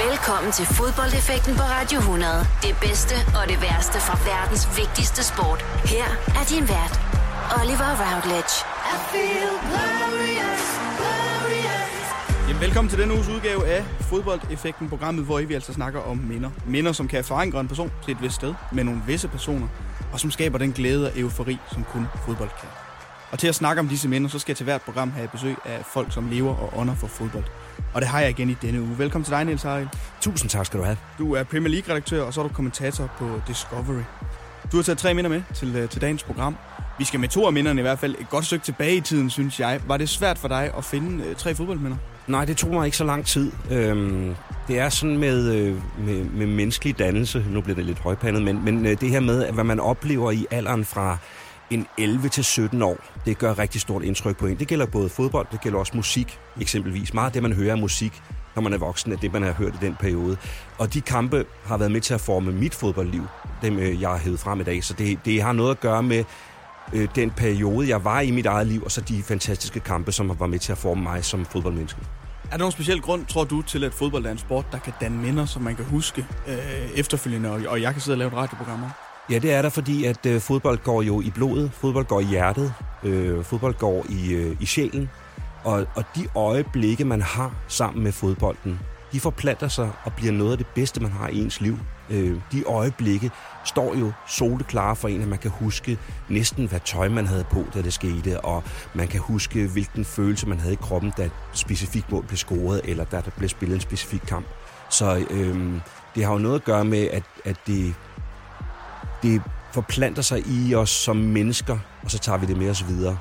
Velkommen til fodboldeffekten på Radio 100. Det bedste og det værste fra verdens vigtigste sport. Her er din vært, Oliver Routledge. I feel glorious, glorious. Jamen, velkommen til denne uges udgave af Fodboldeffekten, programmet, hvor vi altså snakker om minder. Minder, som kan forankre en person til et vist sted med nogle visse personer, og som skaber den glæde og eufori, som kun fodbold kan. Og til at snakke om disse minder, så skal jeg til hvert program have besøg af folk, som lever og ånder for fodbold. Og det har jeg igen i denne uge. Velkommen til dig, Niels Harald. Tusind tak skal du have. Du er Premier League-redaktør, og så er du kommentator på Discovery. Du har taget tre minder med til, øh, til dagens program. Vi skal med to af minderne i hvert fald et godt stykke tilbage i tiden, synes jeg. Var det svært for dig at finde uh, tre fodboldminder? Nej, det tog mig ikke så lang tid. Øhm, det er sådan med, øh, med, med menneskelig dannelse, nu bliver det lidt højpandet, men, men det her med, hvad man oplever i alderen fra en 11 til 17 år, det gør rigtig stort indtryk på en. Det gælder både fodbold, det gælder også musik eksempelvis. Meget af det, man hører af musik, når man er voksen, er det, man har hørt i den periode. Og de kampe har været med til at forme mit fodboldliv, dem øh, jeg har hævet frem i dag. Så det, det har noget at gøre med øh, den periode, jeg var i mit eget liv, og så de fantastiske kampe, som var med til at forme mig som fodboldmenneske. Er der nogen speciel grund, tror du, til at fodbold er en sport, der kan danne minder, som man kan huske øh, efterfølgende, og, og jeg kan sidde og lave et radioprogram om? Ja, det er der, fordi at øh, fodbold går jo i blodet, fodbold går i hjertet, øh, fodbold går i, øh, i sjælen. Og, og de øjeblikke, man har sammen med fodbolden, de forplanter sig og bliver noget af det bedste, man har i ens liv. Øh, de øjeblikke står jo soleklare for en, at man kan huske næsten, hvad tøj man havde på, da det skete, og man kan huske, hvilken følelse man havde i kroppen, da et specifikt mål blev scoret, eller da der blev spillet en specifik kamp. Så øh, det har jo noget at gøre med, at, at det det forplanter sig i os som mennesker, og så tager vi det med os videre.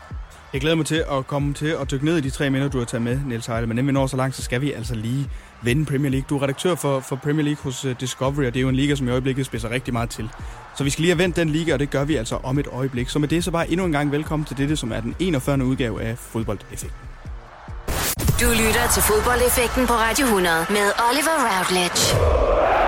Jeg glæder mig til at komme til at dykke ned i de tre minder, du har taget med, Niels Heide. Men inden vi når så langt, så skal vi altså lige vende Premier League. Du er redaktør for, for Premier League hos uh, Discovery, og det er jo en liga, som i øjeblikket spidser rigtig meget til. Så vi skal lige have vendt den liga, og det gør vi altså om et øjeblik. Så med det, så bare endnu en gang velkommen til dette, som er den 41. udgave af Fodboldeffekten. Du lytter til Fodboldeffekten på Radio 100 med Oliver Routledge.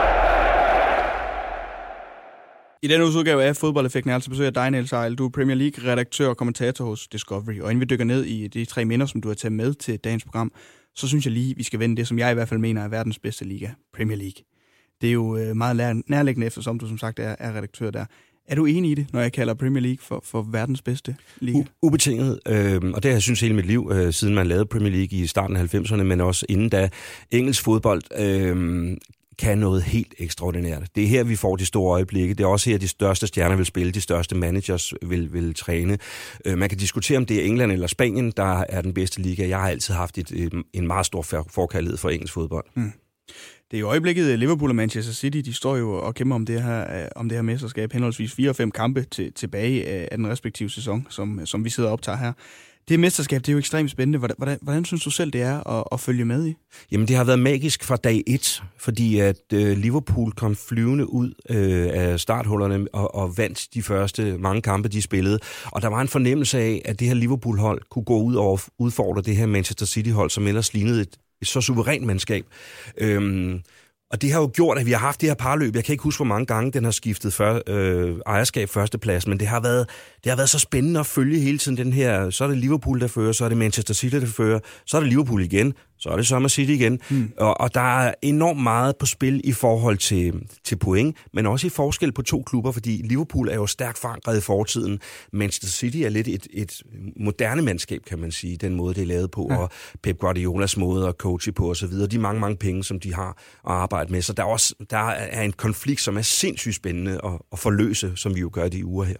I denne uges udgave af Fodboldeffekten er altså besøg af dig, Niels Ejl. Du er Premier League-redaktør og kommentator hos Discovery. Og inden vi dykker ned i de tre minder, som du har taget med til dagens program, så synes jeg lige, vi skal vende det, som jeg i hvert fald mener er verdens bedste liga, Premier League. Det er jo øh, meget nærliggende, eftersom du som sagt er, er redaktør der. Er du enig i det, når jeg kalder Premier League for, for verdens bedste liga? U- ubetinget, øh, og det har jeg synes hele mit liv, øh, siden man lavede Premier League i starten af 90'erne, men også inden da. Engelsk fodbold øh, kan noget helt ekstraordinært. Det er her, vi får de store øjeblikke. Det er også her, de største stjerner vil spille, de største managers vil, vil træne. Øh, man kan diskutere, om det er England eller Spanien, der er den bedste liga. Jeg har altid haft et, en meget stor forkærlighed for engelsk fodbold. Mm. Det er i øjeblikket øh, Liverpool og Manchester City, de står jo og kæmper om det her, øh, om det her mesterskab, henholdsvis 4 og 5 kampe til, tilbage af den respektive sæson, som, som vi sidder og optager her det mesterskab, det er jo ekstremt spændende. Hvordan, hvordan, hvordan synes du selv, det er at, at følge med i? Jamen, det har været magisk fra dag et, fordi at øh, Liverpool kom flyvende ud øh, af starthullerne og, og vandt de første mange kampe, de spillede. Og der var en fornemmelse af, at det her Liverpool-hold kunne gå ud og udfordre det her Manchester City-hold, som ellers lignede et, et så suverænt mandskab. Øh, og det har jo gjort, at vi har haft det her parløb. Jeg kan ikke huske, hvor mange gange den har skiftet før, øh, ejerskab førsteplads, men det har, været, det har været så spændende at følge hele tiden den her. Så er det Liverpool, der fører, så er det Manchester City, der fører, så er det Liverpool igen, så er det Summer City igen. Mm. Og, og der er enormt meget på spil i forhold til, til point, men også i forskel på to klubber, fordi Liverpool er jo stærkt forankret i fortiden. Manchester City er lidt et, et moderne mandskab, kan man sige, den måde, det er lavet på, ja. og Pep Guardiolas måde at coache på osv. De mange, mange penge, som de har at arbejde med. Så der er, også, der er en konflikt, som er sindssygt spændende at, at forløse, som vi jo gør de uger her.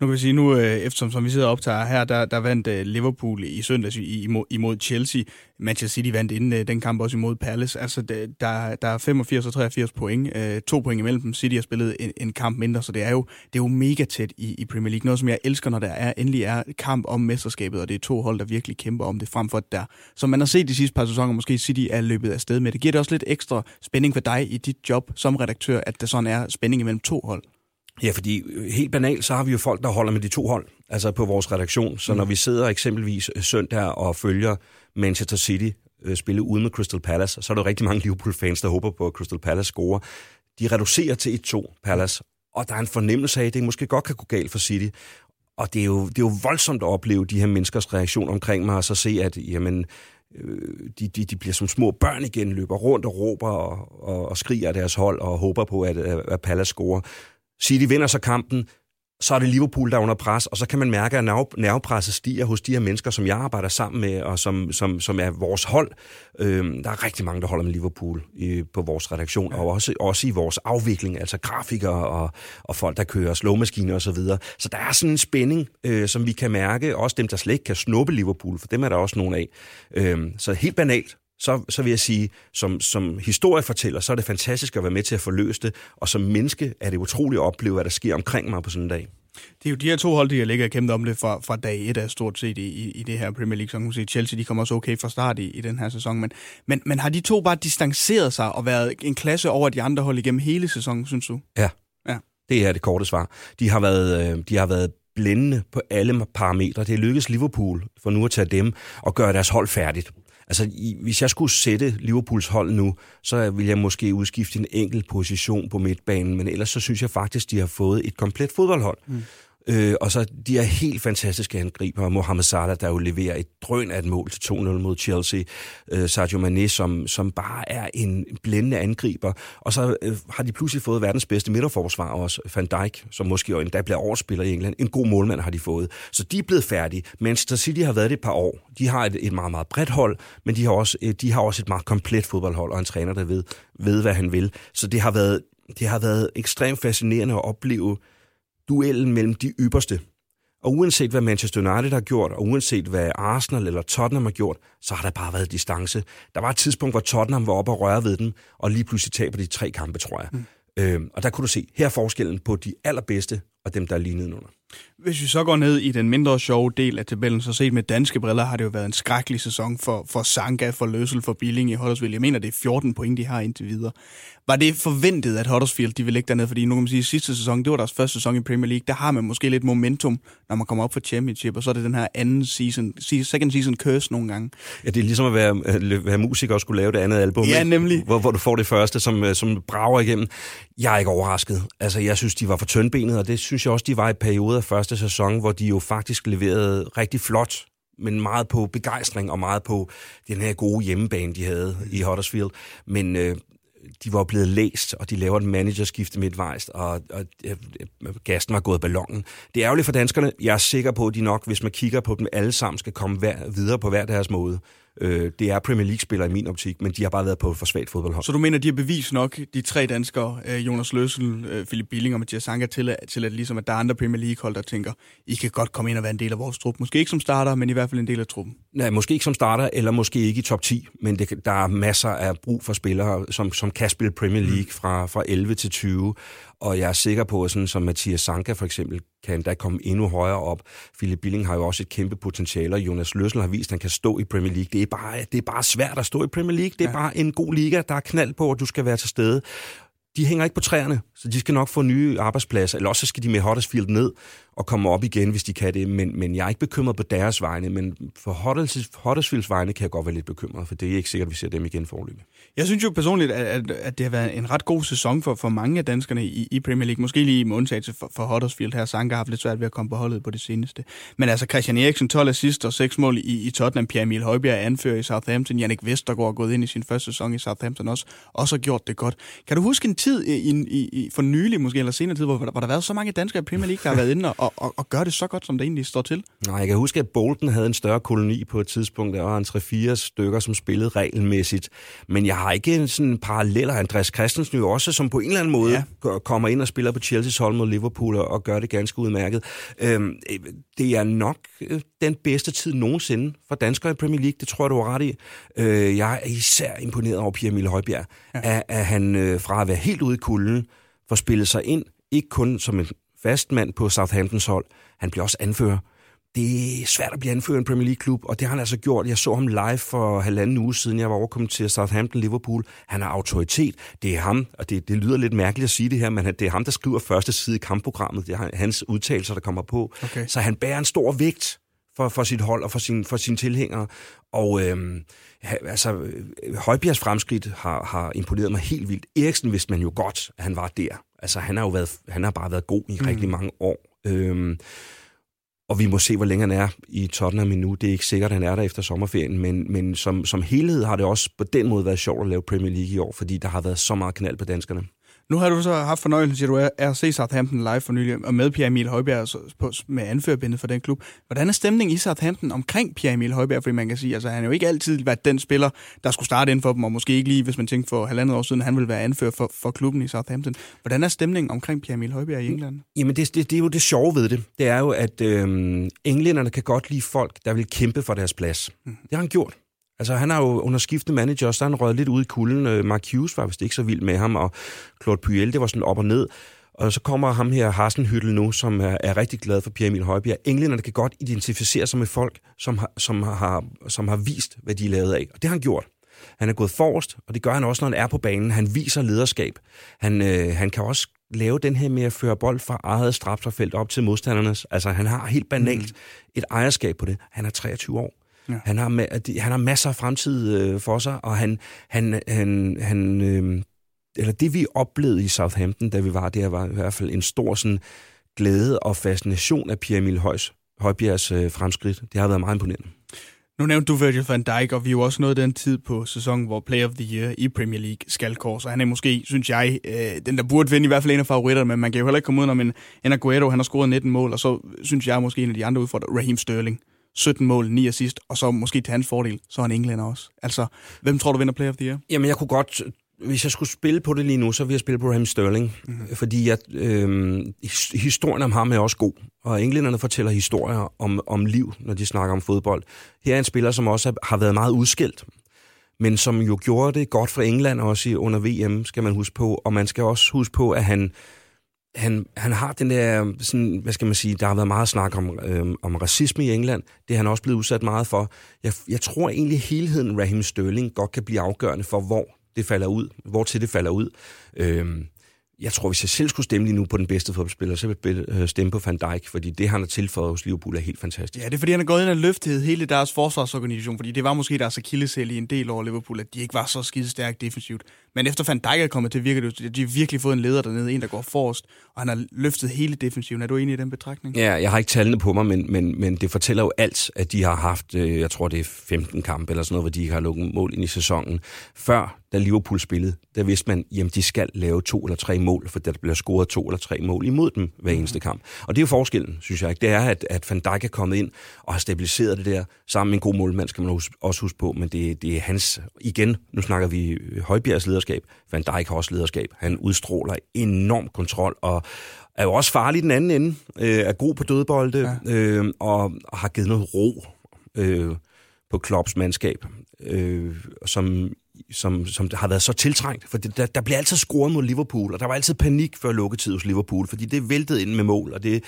Nu kan vi sige, nu øh, eftersom som vi sidder og optager her, der, der vandt øh, Liverpool i søndags imod, imod Chelsea. Manchester City vandt inden øh, den kamp også imod Palace. Altså, der, der er 85 og 83 point. To point imellem dem. City har spillet en, en kamp mindre, så det er jo, det er jo mega tæt i, i Premier League. Noget, som jeg elsker, når der er, endelig er kamp om mesterskabet, og det er to hold, der virkelig kæmper om det, frem for der, som man har set de sidste par sæsoner, måske City er løbet af sted med. Det giver det også lidt ekstra spænding for dig i dit job som redaktør, at der sådan er spænding imellem to hold. Ja, fordi øh, helt banalt, så har vi jo folk, der holder med de to hold, altså på vores redaktion. Så mm. når vi sidder eksempelvis øh, søndag og følger Manchester City øh, spille ude med Crystal Palace, så er der rigtig mange Liverpool-fans, der håber på, at Crystal Palace scorer. De reducerer til 1-2 Palace, og der er en fornemmelse af, at det måske godt kan gå galt for City. Og det er, jo, det er jo voldsomt at opleve de her menneskers reaktion omkring mig, og så se, at jamen, de, de, de bliver som små børn igen, løber rundt og råber og, og, og skriger af deres hold og håber på, at, at Palace scorer. City vinder så kampen, så er det Liverpool, der er under pres, og så kan man mærke, at nervepresset stiger hos de her mennesker, som jeg arbejder sammen med, og som, som, som er vores hold. Øhm, der er rigtig mange, der holder med Liverpool i, på vores redaktion, ja. og også, også i vores afvikling, altså grafikere og, og folk, der kører slåmaskiner osv. Så, videre. så der er sådan en spænding, øh, som vi kan mærke, også dem, der slet ikke kan snuppe Liverpool, for dem er der også nogen af. Øhm, så helt banalt, så, så vil jeg sige, som, som historiefortæller, så er det fantastisk at være med til at forløse det, og som menneske er det utroligt at opleve, hvad der sker omkring mig på sådan en dag. Det er jo de her to hold, der ligger og kæmpe om det fra, fra dag et af stort set i, i det her Premier League. Så man sige, Chelsea de kommer også okay fra start i, i den her sæson. Men, men, men har de to bare distanceret sig og været en klasse over de andre hold igennem hele sæsonen, synes du? Ja, ja. det er det korte svar. De har været, øh, de har været blændende på alle parametre. Det er lykkedes Liverpool, for nu at tage dem, og gøre deres hold færdigt. Altså, hvis jeg skulle sætte Liverpools hold nu, så vil jeg måske udskifte en enkelt position på midtbanen, men ellers så synes jeg faktisk, de har fået et komplet fodboldhold. Mm. Øh, og så de er helt fantastiske angriber. Mohamed Salah, der jo leverer et drøn af et mål til 2-0 mod Chelsea. Øh, Sadio Mane, som, som bare er en blændende angriber. Og så øh, har de pludselig fået verdens bedste midterforsvar også. Van Dijk, som måske jo endda bliver overspiller i England. En god målmand har de fået. Så de er blevet færdige. Manchester City har været det et par år. De har et, et meget, meget bredt hold, men de har, også, øh, de har også et meget komplet fodboldhold, og en træner, der ved, ved hvad han vil. Så det har været, det har været ekstremt fascinerende at opleve duellen mellem de ypperste. Og uanset hvad Manchester United har gjort, og uanset hvad Arsenal eller Tottenham har gjort, så har der bare været distance. Der var et tidspunkt, hvor Tottenham var oppe og røre ved den, og lige pludselig taber de tre kampe, tror jeg. Mm. Øhm, og der kunne du se, her er forskellen på de allerbedste og dem, der er lige nedenunder. Hvis vi så går ned i den mindre sjove del af tabellen, så set med danske briller har det jo været en skrækkelig sæson for, for Sanka, for Løsel, for Billing i Huddersfield. Jeg mener, det er 14 point, de har indtil videre. Var det forventet, at Huddersfield de ville ligge dernede? Fordi nu kan man sige, at sidste sæson, det var deres første sæson i Premier League. Der har man måske lidt momentum, når man kommer op for Championship, og så er det den her anden season, second season curse nogle gange. Ja, det er ligesom at være, at være musiker og skulle lave det andet album. Ja, nemlig. Hvor, hvor du får det første, som, øh, som brager igennem. Jeg er ikke overrasket. Altså, jeg synes, de var for tyndbenet, og det synes jeg også, de var i perioder af første sæson, hvor de jo faktisk leverede rigtig flot men meget på begejstring og meget på den her gode hjemmebane, de havde i Huddersfield. Men øh, de var blevet læst, og de laver et managerskifte midtvejs, og, og øh, gasten var gået ballongen. Det er ærgerligt for danskerne. Jeg er sikker på, at de nok, hvis man kigger på dem alle sammen, skal komme hver, videre på hver deres måde. Øh, det er Premier League-spillere i min optik, men de har bare været på et for svagt fodboldhold. Så du mener, de har bevist nok, de tre danskere, øh, Jonas Løssel, øh, Philip Billing og Mathias Sanka, til, til at, ligesom, at der er andre Premier League-hold, der tænker, I kan godt komme ind og være en del af vores trup. Måske ikke som starter, men i hvert fald en del af truppen. Nej, måske ikke som starter, eller måske ikke i top 10, men det, der er masser af brug for spillere, som, som kan spille Premier League fra, fra 11 til 20, og jeg er sikker på, at sådan som Mathias Sanka for eksempel, kan da komme endnu højere op. Philip Billing har jo også et kæmpe potentiale, og Jonas Løssel har vist, at han kan stå i Premier League. Det er bare, det er bare svært at stå i Premier League. Det er ja. bare en god liga, der er knald på, at du skal være til stede de hænger ikke på træerne, så de skal nok få nye arbejdspladser, eller også skal de med Huddersfield ned og komme op igen, hvis de kan det. Men, men jeg er ikke bekymret på deres vegne, men for Huddersfields vegne kan jeg godt være lidt bekymret, for det er ikke sikkert, at vi ser dem igen forløbet. Jeg synes jo personligt, at, at, at det har været en ret god sæson for, for mange af danskerne i, i Premier League. Måske lige med undtagelse for, for Huddersfield her. Sanka har haft lidt svært ved at komme på holdet på det seneste. Men altså Christian Eriksen, 12 assist og 6 mål i, i Tottenham. Pierre Emil Højbjerg anfører i Southampton. Jannik Vestergaard er gået ind i sin første sæson i Southampton også. Også har gjort det godt. Kan du huske en tid i, i, i, for nylig, måske eller senere tid, hvor, hvor der har været så mange danskere i Premier League, der har været inde og, og, og gør det så godt, som det egentlig står til? Nej, jeg kan huske, at Bolton havde en større koloni på et tidspunkt. Der var en 3-4 stykker, som spillede regelmæssigt. Men jeg har ikke sådan paralleller. Andreas Christensen jo også, som på en eller anden måde ja. kommer ind og spiller på Chelsea's hold mod Liverpool og, gør det ganske udmærket. Øhm, det er nok øh, den bedste tid nogensinde for danskere i Premier League. Det tror jeg, du har ret i. Øh, jeg er især imponeret over Pierre Emil Højbjerg. Ja. At, at han øh, fra at være helt ude i kulden, får spillet sig ind, ikke kun som en fast mand på Southamptons hold, han bliver også anfører det er svært at blive anført i en Premier League-klub, og det har han altså gjort. Jeg så ham live for halvanden uge siden, jeg var overkommet til Southampton-Liverpool. Han har autoritet. Det er ham, og det, det lyder lidt mærkeligt at sige det her, men det er ham, der skriver første side i kampprogrammet. Det er hans udtalelser, der kommer på. Okay. Så han bærer en stor vægt for, for sit hold og for, sin, for sine tilhængere. Og øhm, altså, Højbjergs fremskridt har, har imponeret mig helt vildt. Eriksen vidste man jo godt, at han var der. Altså, han har jo været, han har bare været god i mm. rigtig mange år. Øhm, og vi må se, hvor længe han er i Tottenham endnu. Det er ikke sikkert, at han er der efter sommerferien, men, men som, som helhed har det også på den måde været sjovt at lave Premier League i år, fordi der har været så meget knald på danskerne. Nu har du så haft fornøjelsen, siger du, er at se Southampton live for nylig, og med Pierre Emil Højbjerg på, med anførbindet for den klub. Hvordan er stemningen i Southampton omkring Pierre Emil Højbjerg? Fordi man kan sige, altså han har jo ikke altid været den spiller, der skulle starte ind for dem, og måske ikke lige, hvis man tænkte for halvandet år siden, han ville være anfører for, for klubben i Southampton. Hvordan er stemningen omkring Pierre Emil Højbjerg i England? Jamen det, det, det er jo det sjove ved det. Det er jo, at øhm, englænderne kan godt lide folk, der vil kæmpe for deres plads. Mm. Det har han gjort. Altså, han har jo under skiftende manager, så han røget lidt ud i kulden. Øh, Mark Hughes var vist ikke så vild med ham, og Claude Puel, det var sådan op og ned. Og så kommer ham her, Hasenhyttel nu, som er, er rigtig glad for Pierre Emil Højbjerg. Englænderne kan godt identificere sig med folk, som har, som, har, som har vist, hvad de er lavet af. Og det har han gjort. Han er gået forrest, og det gør han også, når han er på banen. Han viser lederskab. Han, øh, han kan også lave den her med at føre bold fra eget strafterfelt op til modstandernes. Altså, han har helt banalt mm. et ejerskab på det. Han er 23 år. Ja. Han, har, han har masser af fremtid øh, for sig, og han, han, han, han øh, eller det vi oplevede i Southampton, da vi var der, var i hvert fald en stor sådan, glæde og fascination af Pierre Emil Højs, Højbjergs øh, fremskridt. Det har været meget imponerende. Nu nævnte du Virgil van Dijk, og vi er jo også nået den tid på sæsonen, hvor Player of the Year i Premier League skal kors. Og han er måske, synes jeg, øh, den der burde vinde i hvert fald en af favoritterne, men man kan jo heller ikke komme ud om en, en Aguero, han har scoret 19 mål, og så synes jeg måske en af de andre udfordrere, Raheem Sterling. 17 mål, 9 assist, og så måske til hans fordel, så er han englænder også. Altså, hvem tror du vinder Player of the Year? Jamen, jeg kunne godt hvis jeg skulle spille på det lige nu, så ville jeg spille på Raheem Sterling. Mm-hmm. Fordi at, øh, historien om ham er også god. Og englænderne fortæller historier om, om liv, når de snakker om fodbold. Her er en spiller, som også har været meget udskilt. Men som jo gjorde det godt for England også under VM, skal man huske på. Og man skal også huske på, at han han, han har den der, øhm, sådan, hvad skal man sige, der har været meget snak om, øh, om racisme i England. Det er han også blevet udsat meget for. Jeg, jeg tror egentlig, helheden Raheem Sterling godt kan blive afgørende for, hvor det falder ud, hvor til det falder ud. Øh, jeg tror, hvis jeg selv skulle stemme lige nu på den bedste fodboldspiller, så ville jeg øh, stemme på Van Dijk, fordi det, han har tilføjet hos Liverpool, er helt fantastisk. Ja, det er fordi, han er gået ind og løftet hele deres forsvarsorganisation, fordi det var måske deres akillesæl i en del over Liverpool, at de ikke var så skide stærkt defensivt. Men efter Van Dijk er kommet til, virker det, at de har virkelig fået en leder dernede, en der går forrest, og han har løftet hele defensiven. Er du enig i den betragtning? Ja, jeg har ikke tallene på mig, men, men, men det fortæller jo alt, at de har haft, øh, jeg tror det er 15 kampe eller sådan noget, hvor de ikke har lukket mål ind i sæsonen. Før, da Liverpool spillede, der vidste man, jamen de skal lave to eller tre mål, for der bliver scoret to eller tre mål imod dem hver mhm. eneste kamp. Og det er jo forskellen, synes jeg. Ikke? Det er, at, at Van Dijk er kommet ind og har stabiliseret det der. Sammen med en god målmand skal man også huske på, men det, det er hans, igen, nu snakker vi Højbjergs lederskab. Van Dijk har også lederskab. Han udstråler enorm kontrol og er jo også farlig den anden ende. Øh, er god på dødbolde ja. øh, og har givet noget ro øh, på Klopps mandskab, øh, som som, som har været så tiltrængt. For det, der, der bliver altid scoret mod Liverpool, og der var altid panik før lukketid hos Liverpool, fordi det væltede ind med mål, og det,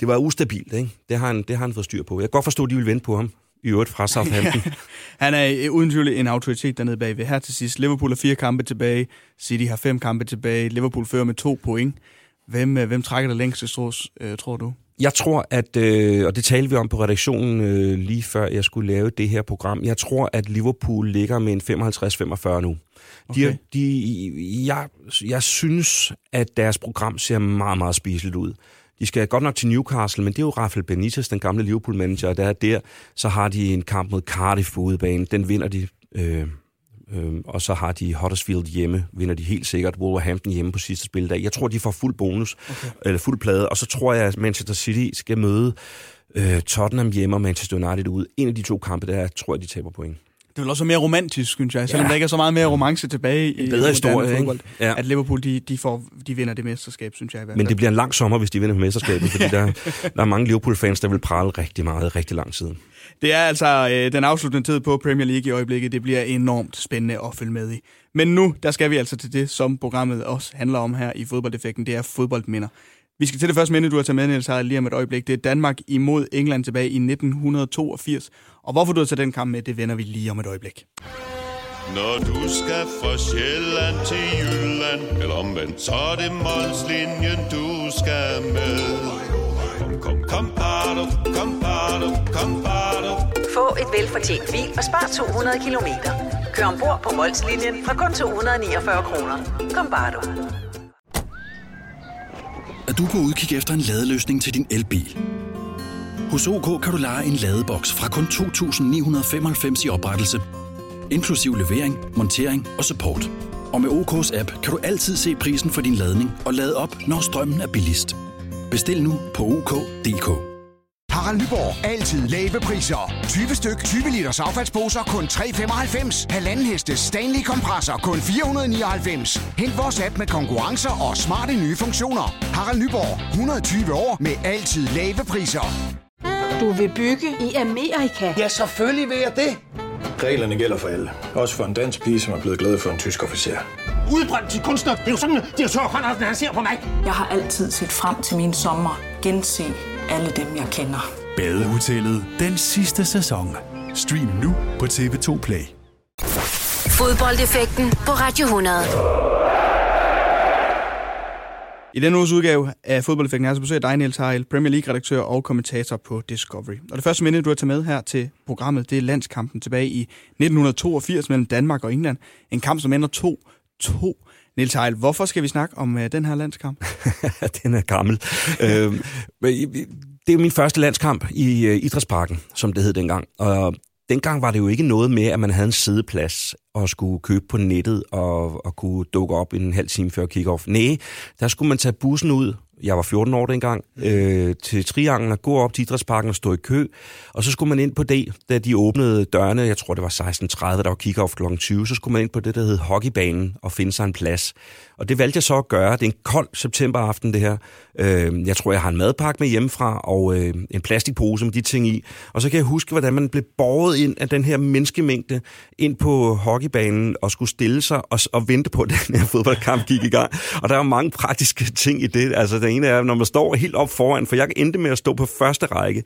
det var ustabilt. Ikke? Det, har han, det har han fået styr på. Jeg kan godt forstå, at de vil vente på ham i øvrigt fra Southampton. ja, han er øh, uden tvivl en autoritet dernede bagved. Her til sidst, Liverpool har fire kampe tilbage, City har fem kampe tilbage, Liverpool fører med to point. Hvem, øh, hvem trækker det længste strå, øh, tror du? Jeg tror, at, øh, og det talte vi om på redaktionen øh, lige før jeg skulle lave det her program, jeg tror, at Liverpool ligger med en 55-45 nu. Okay. De, de, jeg, jeg synes, at deres program ser meget, meget spiseligt ud. De skal godt nok til Newcastle, men det er jo Rafael Benitez, den gamle Liverpool-manager, der er der. Så har de en kamp mod Cardiff på udebane. Den vinder de øh, Øhm, og så har de Huddersfield hjemme, vinder de helt sikkert. Wolverhampton hjemme på sidste spildag. Jeg tror, de får fuld bonus, okay. eller fuld plade. Og så tror jeg, at Manchester City skal møde øh, Tottenham hjemme og Manchester United ud. En af de to kampe, der tror jeg, de taber point. Det vil også mere romantisk, synes jeg, selvom ja. der ikke er så meget mere romance tilbage i bedre historie, fodbold, ja. at Liverpool de, de, får, de vinder det mesterskab, synes jeg. I hvert fald. Men det bliver en lang sommer, hvis de vinder mesterskabet, fordi der, der er mange Liverpool-fans, der vil prale rigtig meget, rigtig lang tid. Det er altså øh, den afsluttende tid på Premier League i øjeblikket. Det bliver enormt spændende at følge med i. Men nu, der skal vi altså til det, som programmet også handler om her i fodboldeffekten. Det er fodboldminder. Vi skal til det første minde, du har taget med, Niels lige om et øjeblik. Det er Danmark imod England tilbage i 1982. Og hvorfor du har taget den kamp med, det vender vi lige om et øjeblik. Når du skal fra Sjælland til Jylland, eller omvendt, så er det Molslinjen, du skal med. Kom, kom, kom, bado, kom, bado, kom, bado. Få et velfortjent bil og spar 200 kilometer. Kør ombord på Molslinjen fra kun 249 kroner. Kom, bare du. Er du på udkig efter en ladeløsning til din elbil? Hos OK kan du lege en ladeboks fra kun 2.995 i oprettelse, inklusiv levering, montering og support. Og med OK's app kan du altid se prisen for din ladning og lade op, når strømmen er billigst. Bestil nu på OK.dk. Harald Nyborg. Altid lave priser. 20 styk, 20 liters affaldsposer kun 3,95. Halvanden heste Stanley kompresser kun 499. Hent vores app med konkurrencer og smarte nye funktioner. Harald Nyborg. 120 år med altid lave priser. Du vil bygge i Amerika? Ja, selvfølgelig vil jeg det. Reglerne gælder for alle. Også for en dansk pige, som er blevet glad for en tysk officer. Udbrændt til kunstner. Det er jo sådan, at de har tørt, han ser på mig. Jeg har altid set frem til min sommer. Gense alle dem, jeg kender. Badehotellet den sidste sæson. Stream nu på TV2 Play. Fodboldeffekten på Radio 100. I denne uges udgave af Fodboldeffekten er så besøger dig, Niels Heil, Premier League-redaktør og kommentator på Discovery. Og det første minde, du har taget med her til programmet, det er landskampen tilbage i 1982 mellem Danmark og England. En kamp, som ender 2-2. Niels Heil, hvorfor skal vi snakke om uh, den her landskamp? den er gammel. øh, det er min første landskamp i uh, Idrætsparken, som det hed dengang. Og dengang var det jo ikke noget med, at man havde en sædeplads og skulle købe på nettet og, og kunne dukke op en halv time før kick-off. Nej, der skulle man tage bussen ud jeg var 14 år dengang, øh, til Trianglen og gå op til Idrætsparken og stå i kø. Og så skulle man ind på det, da de åbnede dørene, jeg tror det var 16.30, der var kick-off kl. 20, så skulle man ind på det, der hed hockeybanen og finde sig en plads. Og det valgte jeg så at gøre. Det er en kold septemberaften, det her. Øh, jeg tror, jeg har en madpakke med hjemmefra og øh, en plastikpose med de ting i. Og så kan jeg huske, hvordan man blev båret ind af den her menneskemængde ind på hockeybanen og skulle stille sig og, og vente på, at den her fodboldkamp gik i gang. Og der var mange praktiske ting i det. Altså, den ene er, når man står helt op foran, for jeg endte med at stå på første række.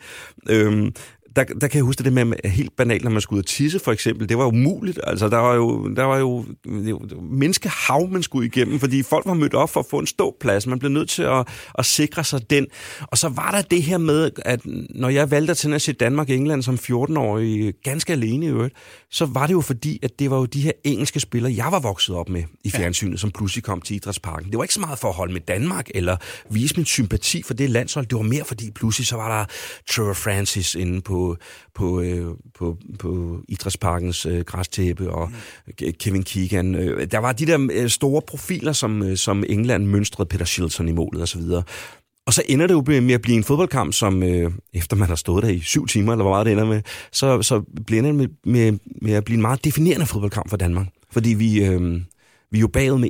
Øh, der, der kan jeg huske det med helt banalt, når man skulle ud og tisse for eksempel. Det var umuligt. Altså, der var jo, der var jo, jo menneskehav, man skulle igennem, fordi folk var mødt op for at få en ståplads. Man blev nødt til at, at sikre sig den. Og så var der det her med, at når jeg valgte til at se Danmark-England som 14-årig, ganske alene i øvrigt, så var det jo fordi, at det var jo de her engelske spillere, jeg var vokset op med i fjernsynet, ja. som pludselig kom til Idrætsparken. Det var ikke så meget for at holde med Danmark, eller vise min sympati for det landshold. Det var mere fordi pludselig så var der Trevor Francis inde på på, øh, på, på Idrætsparkens øh, græstæppe, og mm. Kevin Keegan. Øh, der var de der øh, store profiler, som, øh, som England mønstrede Peter Shilton i målet osv. Og så ender det jo med at blive en fodboldkamp, som øh, efter man har stået der i syv timer, eller hvor meget det ender med, så, så bliver det med, med, med at blive en meget definerende fodboldkamp for Danmark. Fordi vi, øh, vi er jo bagud med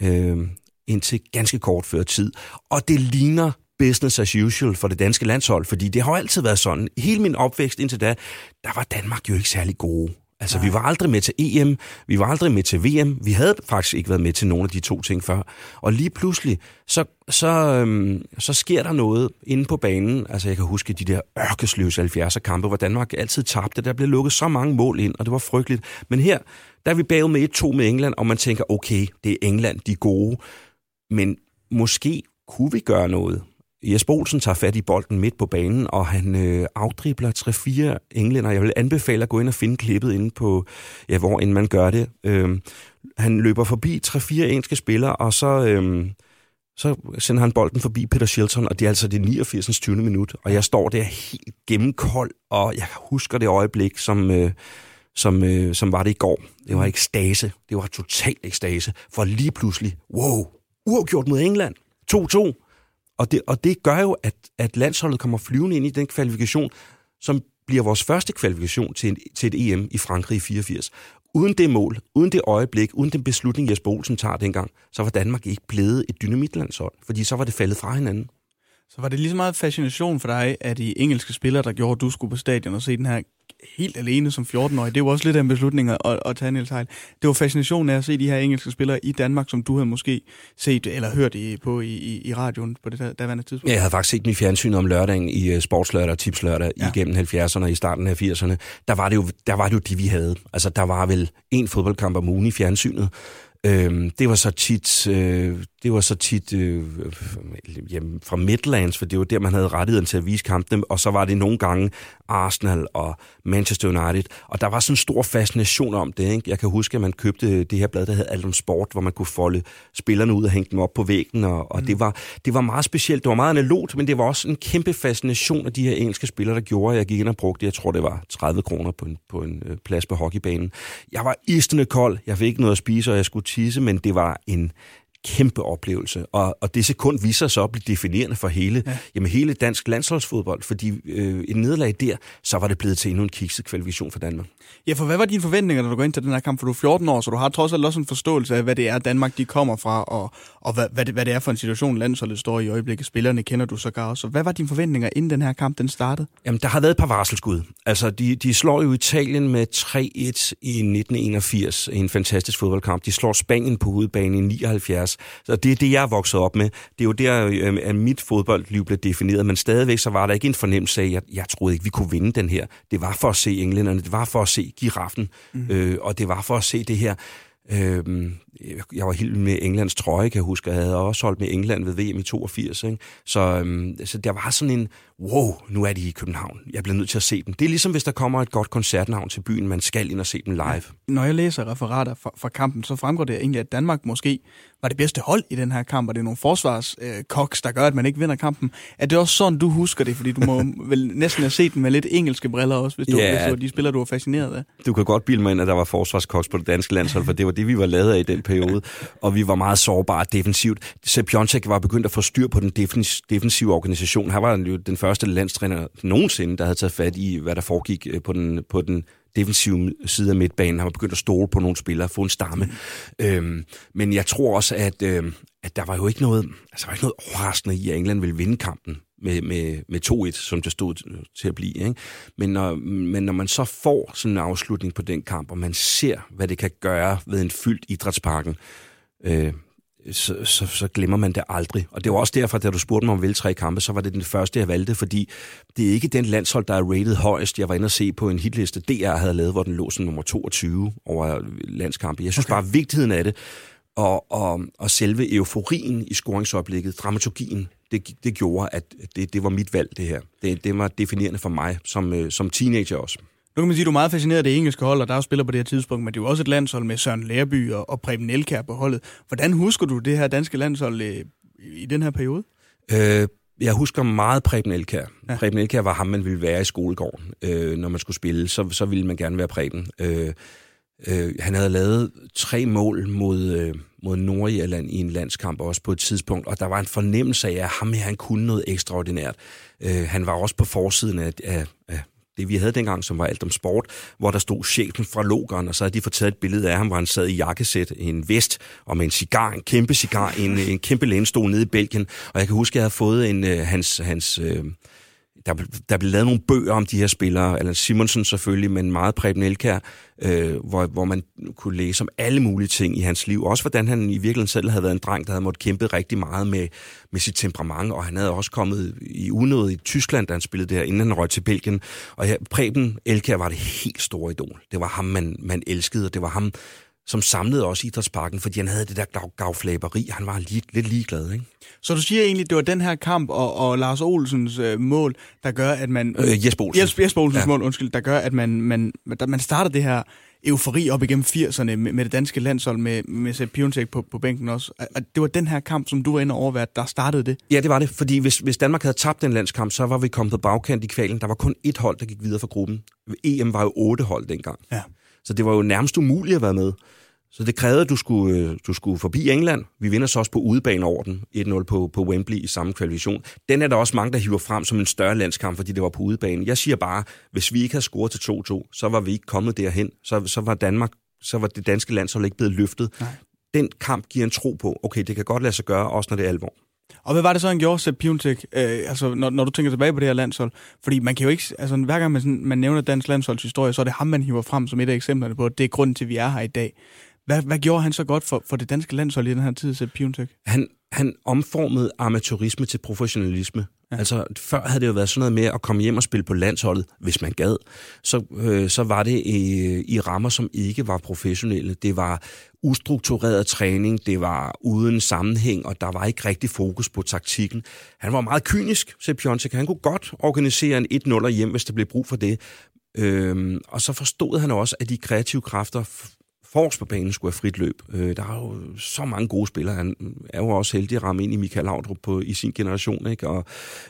1-2 øh, indtil ganske kort før tid. Og det ligner business as usual for det danske landshold, fordi det har jo altid været sådan. Hele min opvækst indtil da, der var Danmark jo ikke særlig gode. Altså, Nej. vi var aldrig med til EM, vi var aldrig med til VM, vi havde faktisk ikke været med til nogen af de to ting før. Og lige pludselig, så, så, øhm, så sker der noget inde på banen. Altså, jeg kan huske de der ørkesløse 70'er kampe, hvor Danmark altid tabte. Der blev lukket så mange mål ind, og det var frygteligt. Men her, der er vi bagud med 1-2 med England, og man tænker, okay, det er England, de er gode. Men måske kunne vi gøre noget. Jesper Olsen tager fat i bolden midt på banen, og han øh, afdribler 3-4 englænder. Jeg vil anbefale at gå ind og finde klippet inde på, ja, hvor end man gør det. Øh, han løber forbi 3-4 engelske spillere, og så, øh, så sender han bolden forbi Peter Shilton, og det er altså det 89. 20. minut. Og jeg står der helt gennemkold, og jeg husker det øjeblik, som... Øh, som, øh, som var det i går. Det var ekstase. Det var total ekstase. For lige pludselig, wow, uafgjort mod England. 2-2. Og det, og det gør jo, at, at landsholdet kommer flyvende ind i den kvalifikation, som bliver vores første kvalifikation til, en, til et EM i Frankrig i 84. Uden det mål, uden det øjeblik, uden den beslutning, Jesper Olsen tager dengang, så var Danmark ikke blevet et dynamitlandshold, fordi så var det faldet fra hinanden. Så var det lige så meget fascination for dig, at de engelske spillere, der gjorde, at du skulle på stadion og se den her helt alene som 14-årig. Det var også lidt af en beslutning at, at tage Niels Heil. Det var fascinationen af at se de her engelske spillere i Danmark, som du havde måske set eller hørt i, på i, i, radioen på det der, daværende tidspunkt. Ja, jeg havde faktisk set dem i fjernsynet om lørdagen i uh, sportslørdag og tipslørdag ja. igennem 70'erne og i starten af 80'erne. Der var, det jo, der var det jo de, vi havde. Altså, der var vel en fodboldkamp om ugen i fjernsynet. Øhm, det var så tit øh, det var så tit øh, jamen, fra Midlands, for det var der, man havde rettigheden til at vise kampene, og så var det nogle gange Arsenal og Manchester United, og der var sådan en stor fascination om det. Ikke? Jeg kan huske, at man købte det her blad, der hed Alt om Sport, hvor man kunne folde spillerne ud og hænge dem op på væggen, og, og mm. det, var, det var meget specielt. Det var meget analogt, men det var også en kæmpe fascination af de her engelske spillere, der gjorde, at jeg gik ind og brugte, jeg tror, det var 30 kroner på en, på en øh, plads på hockeybanen. Jeg var istende kold, jeg fik ikke noget at spise, og jeg skulle tisse, men det var en kæmpe oplevelse. Og, og det sekund viser sig at blive definerende for hele, ja. jamen hele dansk landsholdsfodbold, fordi øh, et nederlag der, så var det blevet til endnu en kikset kvalifikation for Danmark. Ja, for hvad var dine forventninger, når du går ind til den her kamp? For du er 14 år, så du har trods alt også en forståelse af, hvad det er, Danmark de kommer fra, og, og hvad, hvad, det, hvad det er for en situation, landsholdet står i øjeblikket. Spillerne kender du så godt. Så hvad var dine forventninger, inden den her kamp den startede? Jamen, der har været et par varselskud. Altså, de, de slår jo Italien med 3-1 i 1981 i en fantastisk fodboldkamp. De slår Spanien på hovedbanen i 79. Så det er det, jeg er vokset op med. Det er jo der, øh, at mit fodboldliv blev defineret, men stadigvæk så var der ikke en fornemmelse af, at jeg, jeg troede ikke, vi kunne vinde den her. Det var for at se englænderne, det var for at se giraffen, mm. øh, og det var for at se det her Øh, jeg var helt med Englands trøje, kan jeg huske. Jeg havde også holdt med England ved VM i 82. Ikke? Så, øhm, så der var sådan en, wow, nu er de i København. Jeg bliver nødt til at se dem. Det er ligesom, hvis der kommer et godt koncertnavn til byen, man skal ind og se dem live. Når jeg læser referater fra, fra kampen, så fremgår det egentlig, at Danmark måske var det bedste hold i den her kamp, og det er nogle forsvarskoks, der gør, at man ikke vinder kampen. Er det også sådan, du husker det? Fordi du må vel næsten have set den med lidt engelske briller også, hvis du, ja, hvis du de spiller, du var fascineret af. Du kan godt bilde mig ind, at der var forsvarskoks på det danske landshold, for det var det, vi var lavet af i den periode, og vi var meget sårbare defensivt. Sepp Piontek var begyndt at få styr på den defensive organisation. Han var jo den første landstræner nogensinde, der havde taget fat i, hvad der foregik øh, på den, på den defensive side af midtbanen. Han var begyndt at stole på nogle spillere, få en stamme. Mm. Øhm, men jeg tror også, at, øhm, at der var jo ikke noget, altså, der var ikke noget overraskende i, at England ville vinde kampen med, med, med 2-1, som det stod til at blive. Ikke? Men, når, men når man så får sådan en afslutning på den kamp, og man ser, hvad det kan gøre ved en fyldt idrætsparken, øh, så, så, så glemmer man det aldrig. Og det var også derfor, da du spurgte mig om vel tre kampe, så var det den første, jeg valgte, fordi det er ikke den landshold, der er rated højest. Jeg var inde og se på en hitliste, DR havde lavet, hvor den lå som nummer 22 over landskampe. Jeg synes okay. bare, vigtigheden af det, og, og, og selve euforien i scoringsoplægget, dramaturgien, det, det gjorde, at det, det var mit valg, det her. Det, det var definerende for mig som, øh, som teenager også. Nu kan man sige, at du er meget fascineret af det engelske hold, og der er spiller på det her tidspunkt, men det er jo også et landshold med Søren Lærby og, og Preben Elkær på holdet. Hvordan husker du det her danske landshold øh, i den her periode? Øh, jeg husker meget Preben Elkær. Ja. Preben Elkær var ham, man ville være i skolegården. Øh, når man skulle spille, så, så ville man gerne være Preben. Øh, øh, han havde lavet tre mål mod, øh, mod Nordirland i en landskamp også på et tidspunkt, og der var en fornemmelse af, at ham her, han kunne noget ekstraordinært. Øh, han var også på forsiden af, af, af det vi havde dengang, som var alt om sport, hvor der stod chefen fra Logeren, og så havde de fået taget et billede af ham, hvor han sad i jakkesæt, en vest, og med en cigar, en kæmpe cigar, en, en kæmpe lænestol nede i Belgien. Og jeg kan huske, at jeg havde fået en, øh, hans, hans øh, der, der blev lavet nogle bøger om de her spillere, Allan Simonsen selvfølgelig, men meget Preben Elkær, øh, hvor, hvor man kunne læse om alle mulige ting i hans liv. Også hvordan han i virkeligheden selv havde været en dreng, der havde måttet kæmpe rigtig meget med, med sit temperament, og han havde også kommet i unåde i Tyskland, da han spillede der, inden han røg til Belgien. Og ja, Preben Elkær var det helt store idol. Det var ham, man, man elskede, og det var ham, som samlede også idrætsparken, fordi han havde det der gav, gavflaberi. Han var lidt, lidt ligeglad, ikke? Så du siger egentlig, at det var den her kamp og, og Lars Olsens øh, mål, der gør, at man... Øh, Jesper Olsen. Jesper, Jesper Olsens ja. mål, undskyld, der gør, at man, man, man starter det her eufori op igennem 80'erne med, med det danske landshold, med, med Sepp Piontek på, på bænken også. Og det var den her kamp, som du var inde over, der startede det? Ja, det var det, fordi hvis, hvis Danmark havde tabt den landskamp, så var vi kommet på bagkant i kvalen. Der var kun ét hold, der gik videre fra gruppen. EM var jo otte hold dengang. Ja. Så det var jo nærmest umuligt at være med. Så det krævede, at du skulle, øh, du skulle forbi England. Vi vinder så også på udebane over den, 1-0 på, på Wembley i samme kvalifikation. Den er der også mange, der hiver frem som en større landskamp, fordi det var på udebane. Jeg siger bare, hvis vi ikke havde scoret til 2-2, så var vi ikke kommet derhen. Så, så var Danmark, så var det danske landshold ikke blevet løftet. Nej. Den kamp giver en tro på, okay, det kan godt lade sig gøre, også når det er alvor. Og hvad var det så, han gjorde, Sepp Piontek, øh, altså, når, når du tænker tilbage på det her landshold? Fordi man kan jo ikke, altså hver gang man, sådan, man nævner dansk landsholdshistorie, så er det ham, man hiver frem som et af eksemplerne på, at det er grunden til, at vi er her i dag. Hvad, hvad gjorde han så godt for, for det danske landshold i den her tid, Sepp Piontek? Han, han omformede amatørisme til professionalisme. Ja. Altså, før havde det jo været sådan noget med at komme hjem og spille på landsholdet, hvis man gad. Så, øh, så var det i, i rammer, som ikke var professionelle. Det var ustruktureret træning, det var uden sammenhæng, og der var ikke rigtig fokus på taktikken. Han var meget kynisk, sagde Piontek. Han kunne godt organisere en 1-0 hjem, hvis der blev brug for det. Øhm, og så forstod han også, at de kreative kræfter forrest på banen skulle have frit løb. Øh, der er jo så mange gode spillere. Han er jo også heldig at ramme ind i Michael Laudrup på, i sin generation. Ikke? Og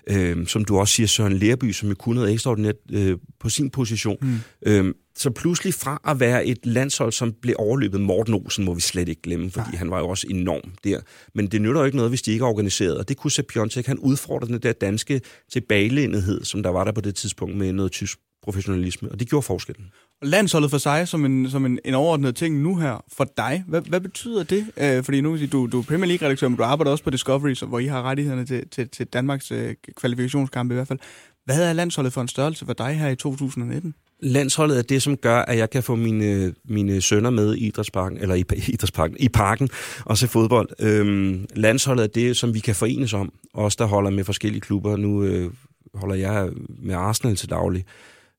øh, som du også siger, Søren Lerby, som jo kunne noget ekstraordinært øh, på sin position. Mm. Øh, så pludselig fra at være et landshold, som blev overløbet Morten Olsen, må vi slet ikke glemme, fordi Nej. han var jo også enorm der. Men det nytter jo ikke noget, hvis de ikke er organiseret. Og det kunne Sepp Piontek, han udfordrede den der danske tilbagelændighed, som der var der på det tidspunkt med noget tysk professionalisme, og det gjorde forskellen. Landsholdet for sig som en, som en, en overordnet ting nu her for dig, hvad, hvad betyder det? Øh, fordi nu du, du er Premier League-redaktør, men du arbejder også på Discovery, så, hvor I har rettighederne til, til, til Danmarks øh, kvalifikationskampe i hvert fald. Hvad er landsholdet for en størrelse for dig her i 2019? Landsholdet er det, som gør, at jeg kan få mine, mine sønner med i idrætsparken, eller i, idrætsparken, i parken og se fodbold. Øhm, landsholdet er det, som vi kan forenes om. Os, der holder med forskellige klubber. Nu øh, holder jeg med Arsenal til daglig.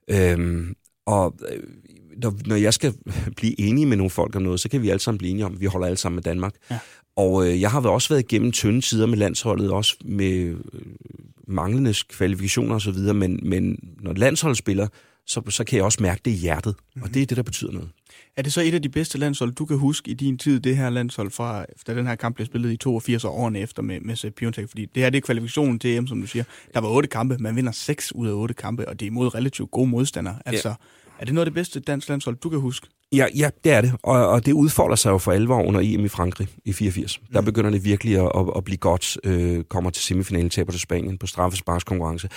Øhm, og øh, når, når jeg skal blive enig med nogle folk om noget, så kan vi alle sammen blive enige om, at vi holder alle sammen med Danmark. Ja. Og øh, jeg har også været igennem tynde tider med landsholdet, også med øh, manglende kvalifikationer osv., men, men når landsholdet spiller, så, så kan jeg også mærke det i hjertet, mm-hmm. og mhm. det er det, der betyder noget. Er det så et af de bedste landshold, du kan huske i din tid, det her landshold, fra, da den her kamp blev spillet i 82 år årene efter med, med Piontek? Fordi det her det er kvalifikationen til EM, som du siger. Der var otte kampe, man vinder seks ud af otte kampe, og det er imod relativt gode modstandere. Altså, ja. Er det noget af det bedste dansk landshold, du kan huske? Ja, ja det er det, og, og det udfolder sig jo for alvor under EM i Frankrig i 84. Mm. Der begynder det virkelig at, at, at blive godt, øh, kommer til semifinalen, taber til Spanien på straffesparkskonkurrence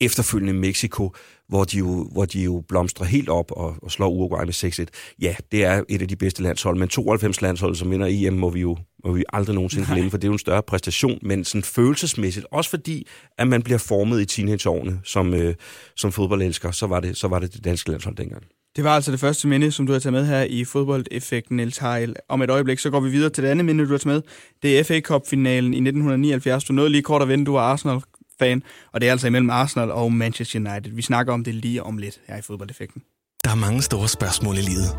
efterfølgende Mexico, hvor de jo, hvor de jo blomstrer helt op og, og slår Uruguay med 6-1. Ja, det er et af de bedste landshold, men 92 landshold, som vinder EM, må vi jo må vi aldrig nogensinde glemme, for det er jo en større præstation, men sådan følelsesmæssigt, også fordi, at man bliver formet i teenageårene som, øh, som fodboldelsker, så var, det, så var det det danske landshold dengang. Det var altså det første minde, som du har taget med her i fodboldeffekten, Niels Heil. Om et øjeblik, så går vi videre til det andet minde, du har taget med. Det er FA Cup-finalen i 1979. Du nåede lige kort at vinde, du var Arsenal fan, og det er altså imellem Arsenal og Manchester United. Vi snakker om det lige om lidt her i fodboldeffekten. Der er mange store spørgsmål i livet.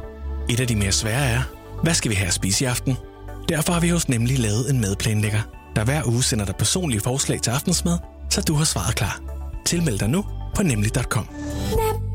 Et af de mere svære er, hvad skal vi have at spise i aften? Derfor har vi hos Nemlig lavet en madplanlægger, der hver uge sender dig personlige forslag til aftensmad, så du har svaret klar. Tilmeld dig nu på nemlig.com. Nem,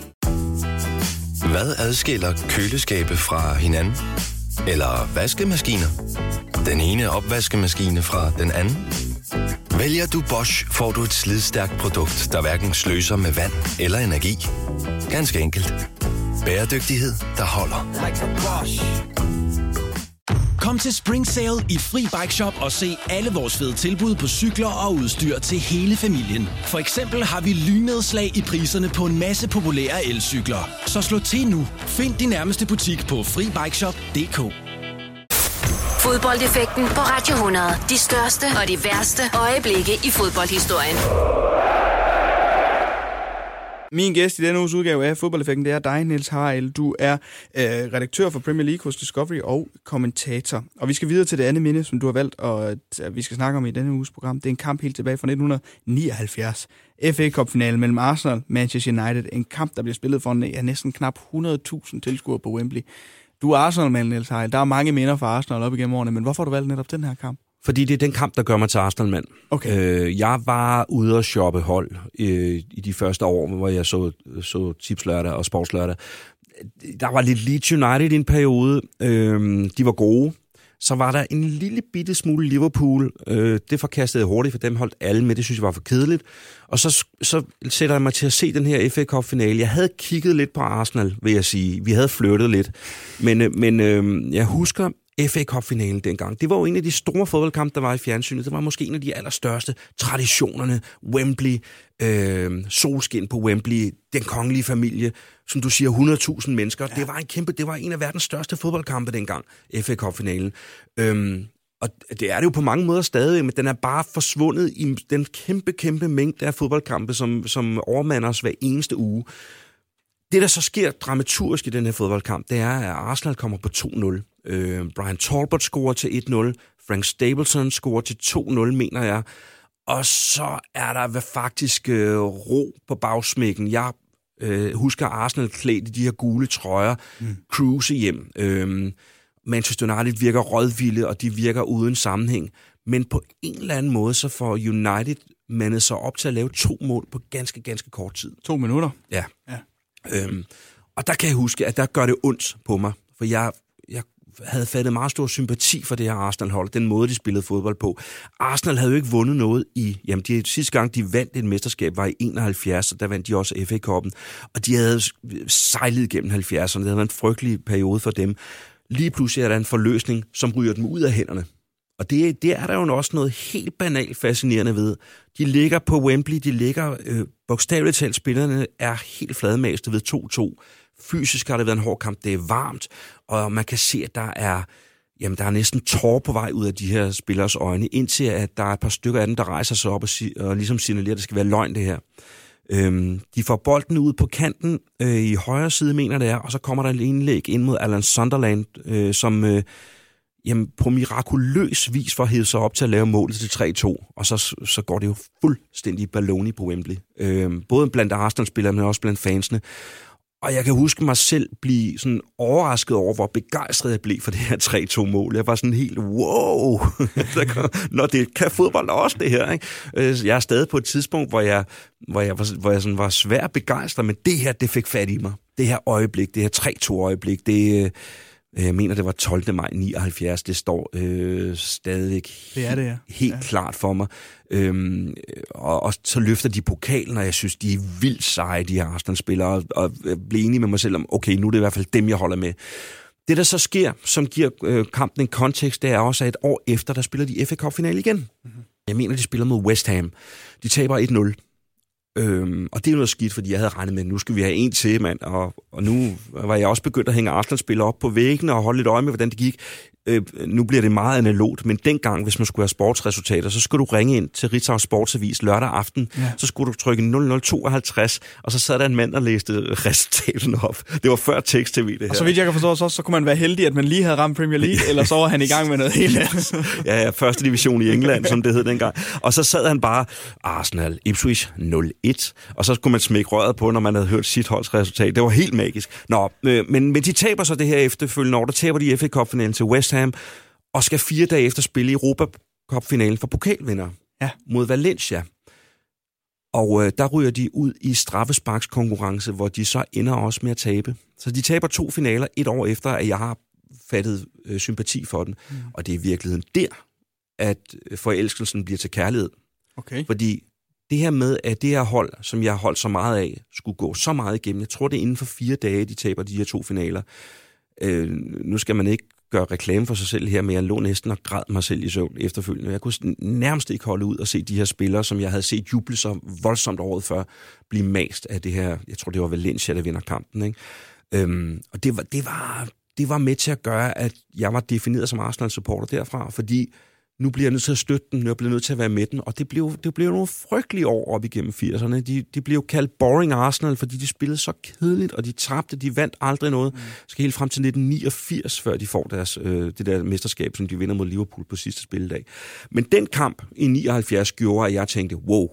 Hvad adskiller køleskabe fra hinanden? Eller vaskemaskiner? Den ene opvaskemaskine fra den anden? Vælger du Bosch, får du et slidstærkt produkt, der hverken sløser med vand eller energi. Ganske enkelt. Bæredygtighed, der holder. Kom til Spring Sale i Fri Bike Shop og se alle vores fede tilbud på cykler og udstyr til hele familien. For eksempel har vi lynedslag i priserne på en masse populære elcykler. Så slå til nu. Find din nærmeste butik på FriBikeShop.dk. Fodboldeffekten på Radio 100. De største og de værste øjeblikke i fodboldhistorien. Min gæst i denne uges udgave af Fodboldeffekten, det er dig, Niels Harald. Du er øh, redaktør for Premier League hos Discovery og kommentator. Og vi skal videre til det andet minde, som du har valgt, og at vi skal snakke om i denne uges program. Det er en kamp helt tilbage fra 1979. FA Cup-finalen mellem Arsenal og Manchester United. En kamp, der bliver spillet for ja, næsten knap 100.000 tilskuere på Wembley. Du er Arsenal-mand, Niels Harald. Der er mange minder fra Arsenal op igennem årene, men hvorfor har du valgt netop den her kamp? Fordi det er den kamp, der gør mig til Arsenal-mand. Okay. Øh, jeg var ude at shoppe hold øh, i de første år, hvor jeg så, så tipslørdag og sportslørdag. Der var lidt Leeds United i en periode. Øh, de var gode. Så var der en lille bitte smule Liverpool. Øh, det forkastede jeg hurtigt, for dem holdt alle med. Det synes jeg var for kedeligt. Og så, så sætter jeg mig til at se den her FA Cup-finale. Jeg havde kigget lidt på Arsenal, vil jeg sige. Vi havde flyttet lidt. Men, øh, men øh, jeg husker FA Cup-finalen dengang. Det var jo en af de store fodboldkampe, der var i fjernsynet. Det var måske en af de allerstørste traditionerne. Wembley, øh, solskin på Wembley, den kongelige familie, som du siger, 100.000 mennesker. Ja. Det var en kæmpe, det var en af verdens største fodboldkampe dengang, FA Cup-finalen. Øhm, og det er det jo på mange måder stadig, men den er bare forsvundet i den kæmpe, kæmpe mængde af fodboldkampe, som, som overmander os hver eneste uge. Det, der så sker dramaturgisk i den her fodboldkamp, det er, at Arsenal kommer på 2-0. Øh, Brian Talbot scorer til 1-0. Frank Stapleton scorer til 2-0, mener jeg. Og så er der faktisk øh, ro på bagsmækken. Jeg øh, husker Arsenal klædt i de her gule trøjer, mm. cruise hjem. Øh, Manchester United virker rådvilde, og de virker uden sammenhæng. Men på en eller anden måde, så får United mandet sig op til at lave to mål på ganske, ganske kort tid. To minutter? Ja. ja. Øhm, og der kan jeg huske, at der gør det ondt på mig, for jeg, jeg havde fattet meget stor sympati for det her Arsenal-hold, den måde, de spillede fodbold på. Arsenal havde jo ikke vundet noget i... Jamen, de, sidste gang, de vandt et mesterskab, var i 71, og der vandt de også FA-koppen. Og de havde sejlet gennem 70'erne. Det havde været en frygtelig periode for dem. Lige pludselig er der en forløsning, som ryger dem ud af hænderne. Og det, det er der jo også noget helt banalt fascinerende ved. De ligger på Wembley, de ligger øh, bogstaveligt talt, spillerne er helt fladmæste ved 2-2. Fysisk har det været en hård kamp, det er varmt, og man kan se, at der er, jamen, der er næsten tår på vej ud af de her spillers øjne, indtil at der er et par stykker af dem, der rejser sig op og, si- og ligesom signalerer, at det skal være løgn det her. Øhm, de får bolden ud på kanten øh, i højre side, mener det er, og så kommer der en indlæg ind mod Alan Sunderland, øh, som øh, jamen, på mirakuløs vis får hævet sig op til at lave målet til 3-2, og så, så går det jo fuldstændig balloni på Wembley. Øh, både blandt Arsenal-spillere, men også blandt fansene. Og jeg kan huske mig selv blive sådan overrasket over, hvor begejstret jeg blev for det her 3-2-mål. Jeg var sådan helt, wow, når det kan fodbold også det her. Ikke? Øh, jeg er stadig på et tidspunkt, hvor jeg, hvor jeg, var, hvor jeg sådan var svær begejstret, men det her, det fik fat i mig. Det her øjeblik, det her 3-2-øjeblik, det, øh, jeg mener, det var 12. maj 79. Det står øh, stadigvæk det er det, ja. helt ja. klart for mig. Øhm, og, og så løfter de pokalen, og jeg synes, de er vildt seje, de her Arsenal-spillere, og, og bliver enige med mig selv om, okay, nu er det i hvert fald dem, jeg holder med. Det, der så sker, som giver øh, kampen en kontekst, det er også, at et år efter, der spiller de FA Cup-finale igen. Mm-hmm. Jeg mener, de spiller mod West Ham. De taber 1-0. Øhm, og det er noget skidt, fordi jeg havde regnet med, at nu skal vi have en til, mand. Og, og nu var jeg også begyndt at hænge Arsenal-spillere op på væggene og holde lidt øje med, hvordan det gik øh, nu bliver det meget analogt, men dengang, hvis man skulle have sportsresultater, så skulle du ringe ind til Ritzau Sportsavis lørdag aften, ja. så skulle du trykke 0052, og så sad der en mand og læste resultaterne op. Det var før tekst-tv, det her. Og så vidt jeg kan forstå, så, så kunne man være heldig, at man lige havde ramt Premier League, eller så var han i gang med noget helt andet. ja, ja, første division i England, som det hed dengang. Og så sad han bare, Arsenal, Ipswich 0-1, og så kunne man smække røret på, når man havde hørt sit holds resultat. Det var helt magisk. Nå, øh, men, men de taber så det her efterfølgende år, der taber de FA Cup-finalen til West West Ham, og skal fire dage efter spille Europa Cup-finalen for pokalvinder ja. mod Valencia. Og øh, der ryger de ud i straffesparkskonkurrence, hvor de så ender også med at tabe. Så de taber to finaler et år efter, at jeg har fattet øh, sympati for den. Mm. Og det er i virkeligheden der, at forelskelsen bliver til kærlighed. Okay. Fordi det her med, at det her hold, som jeg har holdt så meget af, skulle gå så meget igennem. Jeg tror, det er inden for fire dage, de taber de her to finaler. Øh, nu skal man ikke gøre reklame for sig selv her, men jeg lå næsten og græd mig selv i søvn efterfølgende. Jeg kunne nærmest ikke holde ud og se de her spillere, som jeg havde set juble så voldsomt året før, blive mast af det her, jeg tror det var Valencia, der vinder kampen. Ikke? Øhm, og det var, det, var, det var med til at gøre, at jeg var defineret som Arsenal-supporter derfra, fordi nu bliver jeg nødt til at støtte den, jeg bliver nødt til at være med den, og det blev, det blev nogle frygtelige år op igennem 80'erne. De, de blev kaldt boring Arsenal, fordi de spillede så kedeligt, og de tabte, de vandt aldrig noget. Mm. Skal helt frem til 1989, før de får deres, øh, det der mesterskab, som de vinder mod Liverpool på sidste spilledag. Men den kamp i 79 gjorde, at jeg tænkte, wow,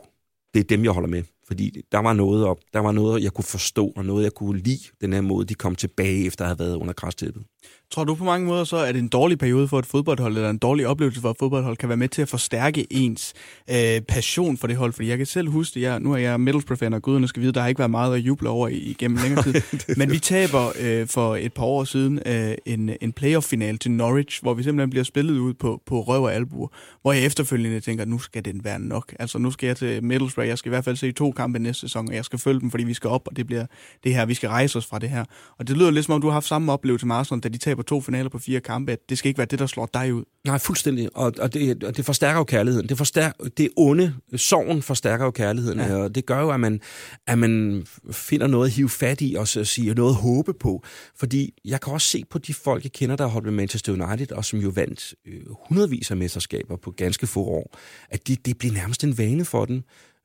det er dem, jeg holder med. Fordi der var noget op, der var noget, jeg kunne forstå, og noget, jeg kunne lide, den her måde, de kom tilbage, efter at have været under græstæppet. Tror du på mange måder så, at en dårlig periode for et fodboldhold, eller en dårlig oplevelse for et fodboldhold, kan være med til at forstærke ens øh, passion for det hold? Fordi jeg kan selv huske det, jeg, nu er jeg Middlesbrough-fan, og guderne skal vide, der har ikke været meget at juble over igennem længere tid. Men vi taber øh, for et par år siden øh, en, en playoff-final til Norwich, hvor vi simpelthen bliver spillet ud på, på røv og albuer, hvor jeg efterfølgende tænker, nu skal den være nok. Altså nu skal jeg til Middlesbrough, jeg skal i hvert fald se to kampe næste sæson, og jeg skal følge dem, fordi vi skal op, og det bliver det her, vi skal rejse os fra det her. Og det lyder lidt som om, du har haft samme oplevelse med Arsenal, da de taber på to finaler på fire kampe, at det skal ikke være det, der slår dig ud. Nej, fuldstændig. Og, og, det, og det forstærker jo kærligheden. Det, forstærker, det onde, sorgen forstærker jo kærligheden. Ja. Og det gør jo, at man, at man finder noget at hive fat i, og så sige noget at håbe på. Fordi jeg kan også se på de folk, jeg kender, der har holdt med Manchester United, og som jo vandt øh, hundredvis af mesterskaber på ganske få år, at de, det bliver nærmest en vane for dem.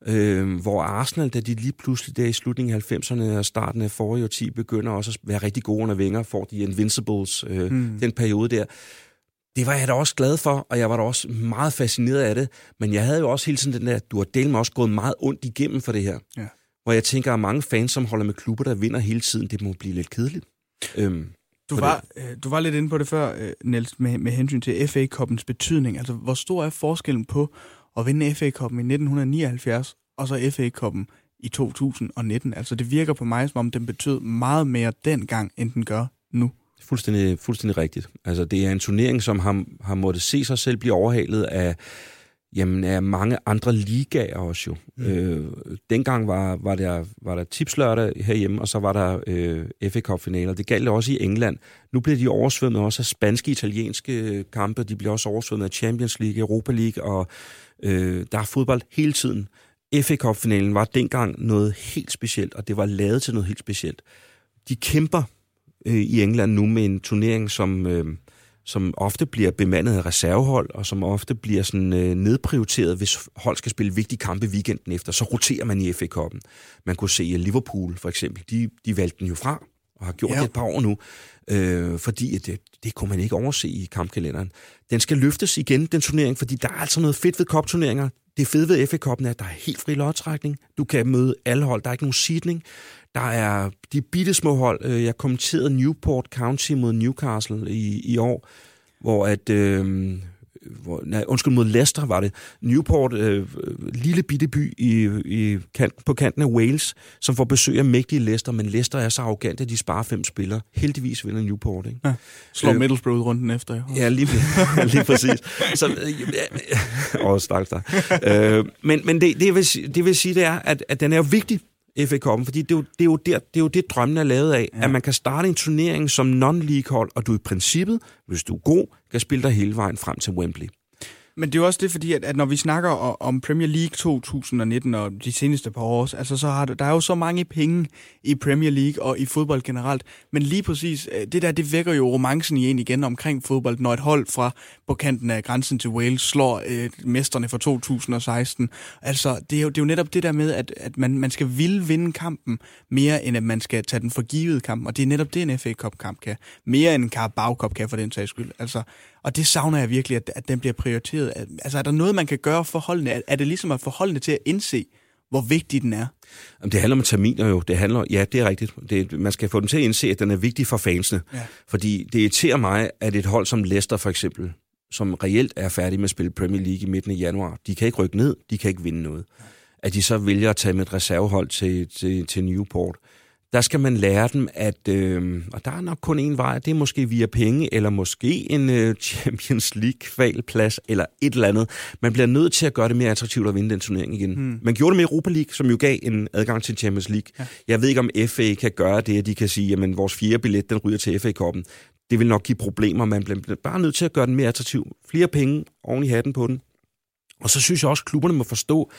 Øh, hvor Arsenal, da de lige pludselig der i slutningen af 90'erne og starten af forrige årti, begynder også at være rigtig gode under vinger, får de Invincibles, øh, mm. den periode der. Det var jeg da også glad for, og jeg var da også meget fascineret af det. Men jeg havde jo også hele tiden den der, du har delt mig også gået meget ondt igennem for det her. Ja. Hvor jeg tænker, at mange fans, som holder med klubber, der vinder hele tiden, det må blive lidt kedeligt. Øhm, du, var, øh, du var lidt inde på det før, øh, Niels, med, med hensyn til FA-koppens betydning. Altså, hvor stor er forskellen på at vinde FA-koppen i 1979 og så FA-koppen i 2019. Altså det virker på mig, som om den betød meget mere dengang, end den gør nu. Fuldstændig, fuldstændig rigtigt. Altså det er en turnering, som har, har måttet se sig selv blive overhalet af, jamen, af mange andre ligaer også jo. Mm. Øh, dengang var, var, der, var der tipslørdag herhjemme, og så var der øh, FA Cup-finaler. Det galt også i England. Nu bliver de oversvømmet også af spanske, italienske kampe. De bliver også oversvømmet af Champions League, Europa League, og øh, der er fodbold hele tiden. FA Cup-finalen var dengang noget helt specielt, og det var lavet til noget helt specielt. De kæmper øh, i England nu med en turnering, som, øh, som ofte bliver bemandet af reservehold, og som ofte bliver sådan, øh, nedprioriteret, hvis hold skal spille vigtige kampe weekenden efter. Så roterer man i FA Cup'en. Man kunne se Liverpool for eksempel. De, de valgte den jo fra, og har gjort ja. det et par år nu, øh, fordi det, det kunne man ikke overse i kampkalenderen. Den skal løftes igen, den turnering, fordi der er altså noget fedt ved kopturneringer. Det fede ved FA Cup'en er, at der er helt fri lodtrækning. Du kan møde alle hold. Der er ikke nogen seedning. Der er de bitte små hold. Øh, jeg kommenterede Newport County mod Newcastle i, i år, hvor at øh, hvor, nej, undskyld, mod Leicester var det. Newport, øh, lille bitte by i, i kant, på kanten af Wales, som får besøg af mægtige Leicester, men Leicester er så arrogant, at de sparer fem spillere. Heldigvis vinder Newport, ikke? Ja, slår øh, Middlesbrough runden efter. Jo. Ja, lige, lige præcis. Så, øh, åh, oh, stakkels dig. Øh, men men det, det, vil, det vil sige, det er, at, at den er jo vigtig, FA Cup'en, fordi det er, jo, det, er jo der, det er jo det, drømmen er lavet af, ja. at man kan starte en turnering som non-league-hold, og du i princippet, hvis du er god, kan spille dig hele vejen frem til Wembley. Men det er jo også det, fordi at, at når vi snakker om Premier League 2019 og de seneste par år, altså så har der, der er jo så mange penge i Premier League og i fodbold generelt. Men lige præcis, øh, det der, det vækker jo romancen i en igen omkring fodbold, når et hold fra på kanten af grænsen til Wales slår øh, mesterne for 2016. Altså, det er jo, det er jo netop det der med, at, at man, man skal ville vinde kampen mere, end at man skal tage den for givet kampen. Og det er netop det, en FA Cup-kamp kan. Mere end en Carabao Cup kan for den sags skyld. Altså, og det savner jeg virkelig, at, at den bliver prioriteret. Altså, er der noget, man kan gøre for holdene? Er, er det ligesom at få holdene til at indse, hvor vigtig den er? Jamen, det handler om terminer jo. Det handler, ja, det er rigtigt. Det, man skal få dem til at indse, at den er vigtig for fansene. Ja. Fordi det irriterer mig, at et hold som Leicester for eksempel, som reelt er færdig med at spille Premier League i midten af januar, de kan ikke rykke ned, de kan ikke vinde noget. At de så vælger at tage med et reservehold til, til, til Newport der skal man lære dem, at, øh, og der er nok kun en vej, det er måske via penge, eller måske en øh, Champions League-kvalplads, eller et eller andet. Man bliver nødt til at gøre det mere attraktivt at vinde den turnering igen. Hmm. Man gjorde det med Europa League, som jo gav en adgang til Champions League. Ja. Jeg ved ikke, om FA kan gøre det, at de kan sige, at vores fjerde billet, den ryger til FA-koppen. Det vil nok give problemer, man bliver bare nødt til at gøre den mere attraktiv. Flere penge oven i hatten på den. Og så synes jeg også, at klubberne må forstå,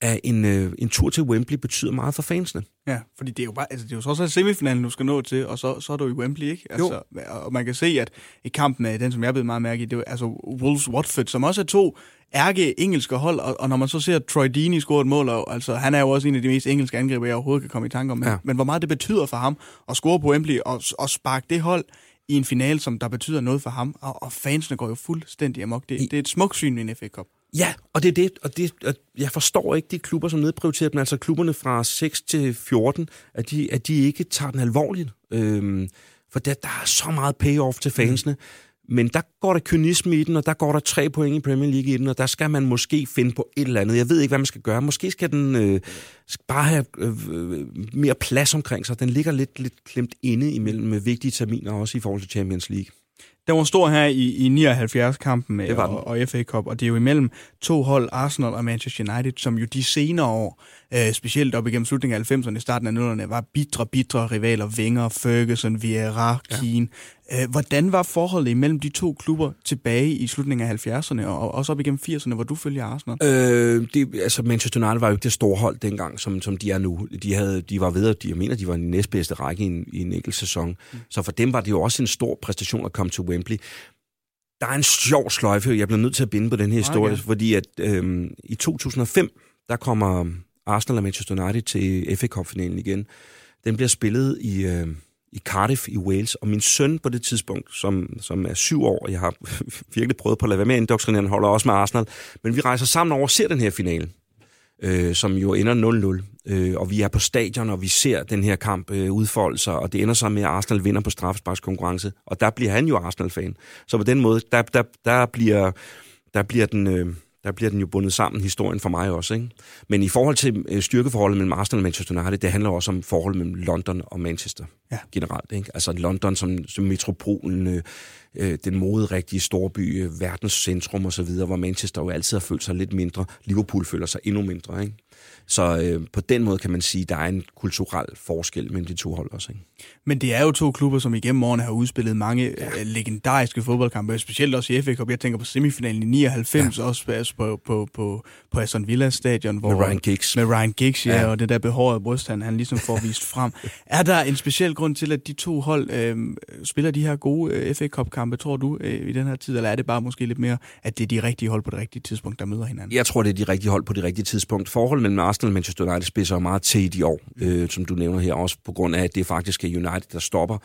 at en, øh, en tur til Wembley betyder meget for fansene. Ja, fordi det er jo bare, altså det er jo så også semifinalen, du skal nå til, og så, så er du i Wembley, ikke? Altså, jo. Og man kan se, at i kampen af den, som jeg blev meget mærke i, det er altså Wolves Watford, som også er to ærke engelske hold, og, og når man så ser Troy Deeney score et mål, og, altså han er jo også en af de mest engelske angriber, jeg overhovedet kan komme i tanke om, men, ja. men hvor meget det betyder for ham at score på Wembley og, og sparke det hold i en finale, som der betyder noget for ham, og, og fansene går jo fuldstændig amok. Det, det er et smukt syn i en FA Cup. Ja, og det er det, og det, og jeg forstår ikke de klubber, som nedprioriterer dem, altså klubberne fra 6 til 14, at de, at de ikke tager den alvorligt. Øhm, for der, der er så meget payoff til fansene. Mm. Men der går der kynisme i den, og der går der tre point i Premier League i den, og der skal man måske finde på et eller andet. Jeg ved ikke, hvad man skal gøre. Måske skal den øh, skal bare have øh, øh mere plads omkring sig. Den ligger lidt, lidt klemt inde imellem med vigtige terminer, også i forhold til Champions League. Den var stor her i, i 79-kampen Det var den. og, og FA Cup, og det er jo imellem to hold, Arsenal og Manchester United, som jo de senere år, øh, specielt op igennem slutningen af 90'erne, starten af 00'erne, var bitre, bitre rivaler. Wenger, Ferguson, Vieira, Keane. Øh, hvordan var forholdet imellem de to klubber tilbage i slutningen af 70'erne, og også op igennem 80'erne, hvor du følger Arsenal? Øh, det, altså Manchester United var jo ikke det store hold dengang, som, som de er nu. De, havde, de var ved, at de, jeg mener, de var i den næstbedste række i en, i en enkelt sæson. Mm. Så for dem var det jo også en stor præstation at komme til Wembley. Der er en sjov sløjfe, jeg bliver nødt til at binde på den her historie, Okay. fordi at øh, i 2005, der kommer Arsenal og Manchester United til FA Cup-finalen igen. Den bliver spillet i, øh, i Cardiff i Wales, og min søn på det tidspunkt, som, som er syv år, og jeg har virkelig prøvet på at lade være med at indoktrinere, han holder også med Arsenal, men vi rejser sammen over og ser den her finale, øh, som jo ender 0-0, øh, og vi er på stadion, og vi ser den her kamp øh, udfolde sig, og det ender så med, at Arsenal vinder på straffesparkskonkurrence, og der bliver han jo Arsenal-fan. Så på den måde, der, der, der, bliver, der bliver den... Øh, der bliver den jo bundet sammen, historien for mig også. Ikke? Men i forhold til øh, styrkeforholdet mellem Arsenal og Manchester United, det handler også om forholdet mellem London og Manchester Ja. generelt. Ikke? Altså London som, som metropolen, øh, øh, den moderigtige storby, øh, verdens centrum osv., hvor Manchester jo altid har følt sig lidt mindre. Liverpool føler sig endnu mindre. Ikke? Så øh, på den måde kan man sige, at der er en kulturel forskel mellem de to hold også. Ikke? Men det er jo to klubber, som igennem årene har udspillet mange ja. øh, legendariske fodboldkampe, specielt også i FA Cup. Jeg tænker på semifinalen i 99, ja. også altså på, på, på, på Aston Villa stadion. Hvor, Med Ryan Giggs. Med Ryan Giggs, ja, Ja. og det der behårede bryst, han, han ligesom får vist frem. Er der en speciel grund til, at de to hold øh, spiller de her gode øh, FA Cup-kampe, tror du, øh, i den her tid? Eller er det bare måske lidt mere, at det er de rigtige hold på det rigtige tidspunkt, der møder hinanden? Jeg tror, det er de rigtige hold på det rigtige tidspunkt. Forholdet mellem Arsenal og Manchester United spidser meget til i de år, øh, som du nævner her, også på grund af, at det faktisk er United, der stopper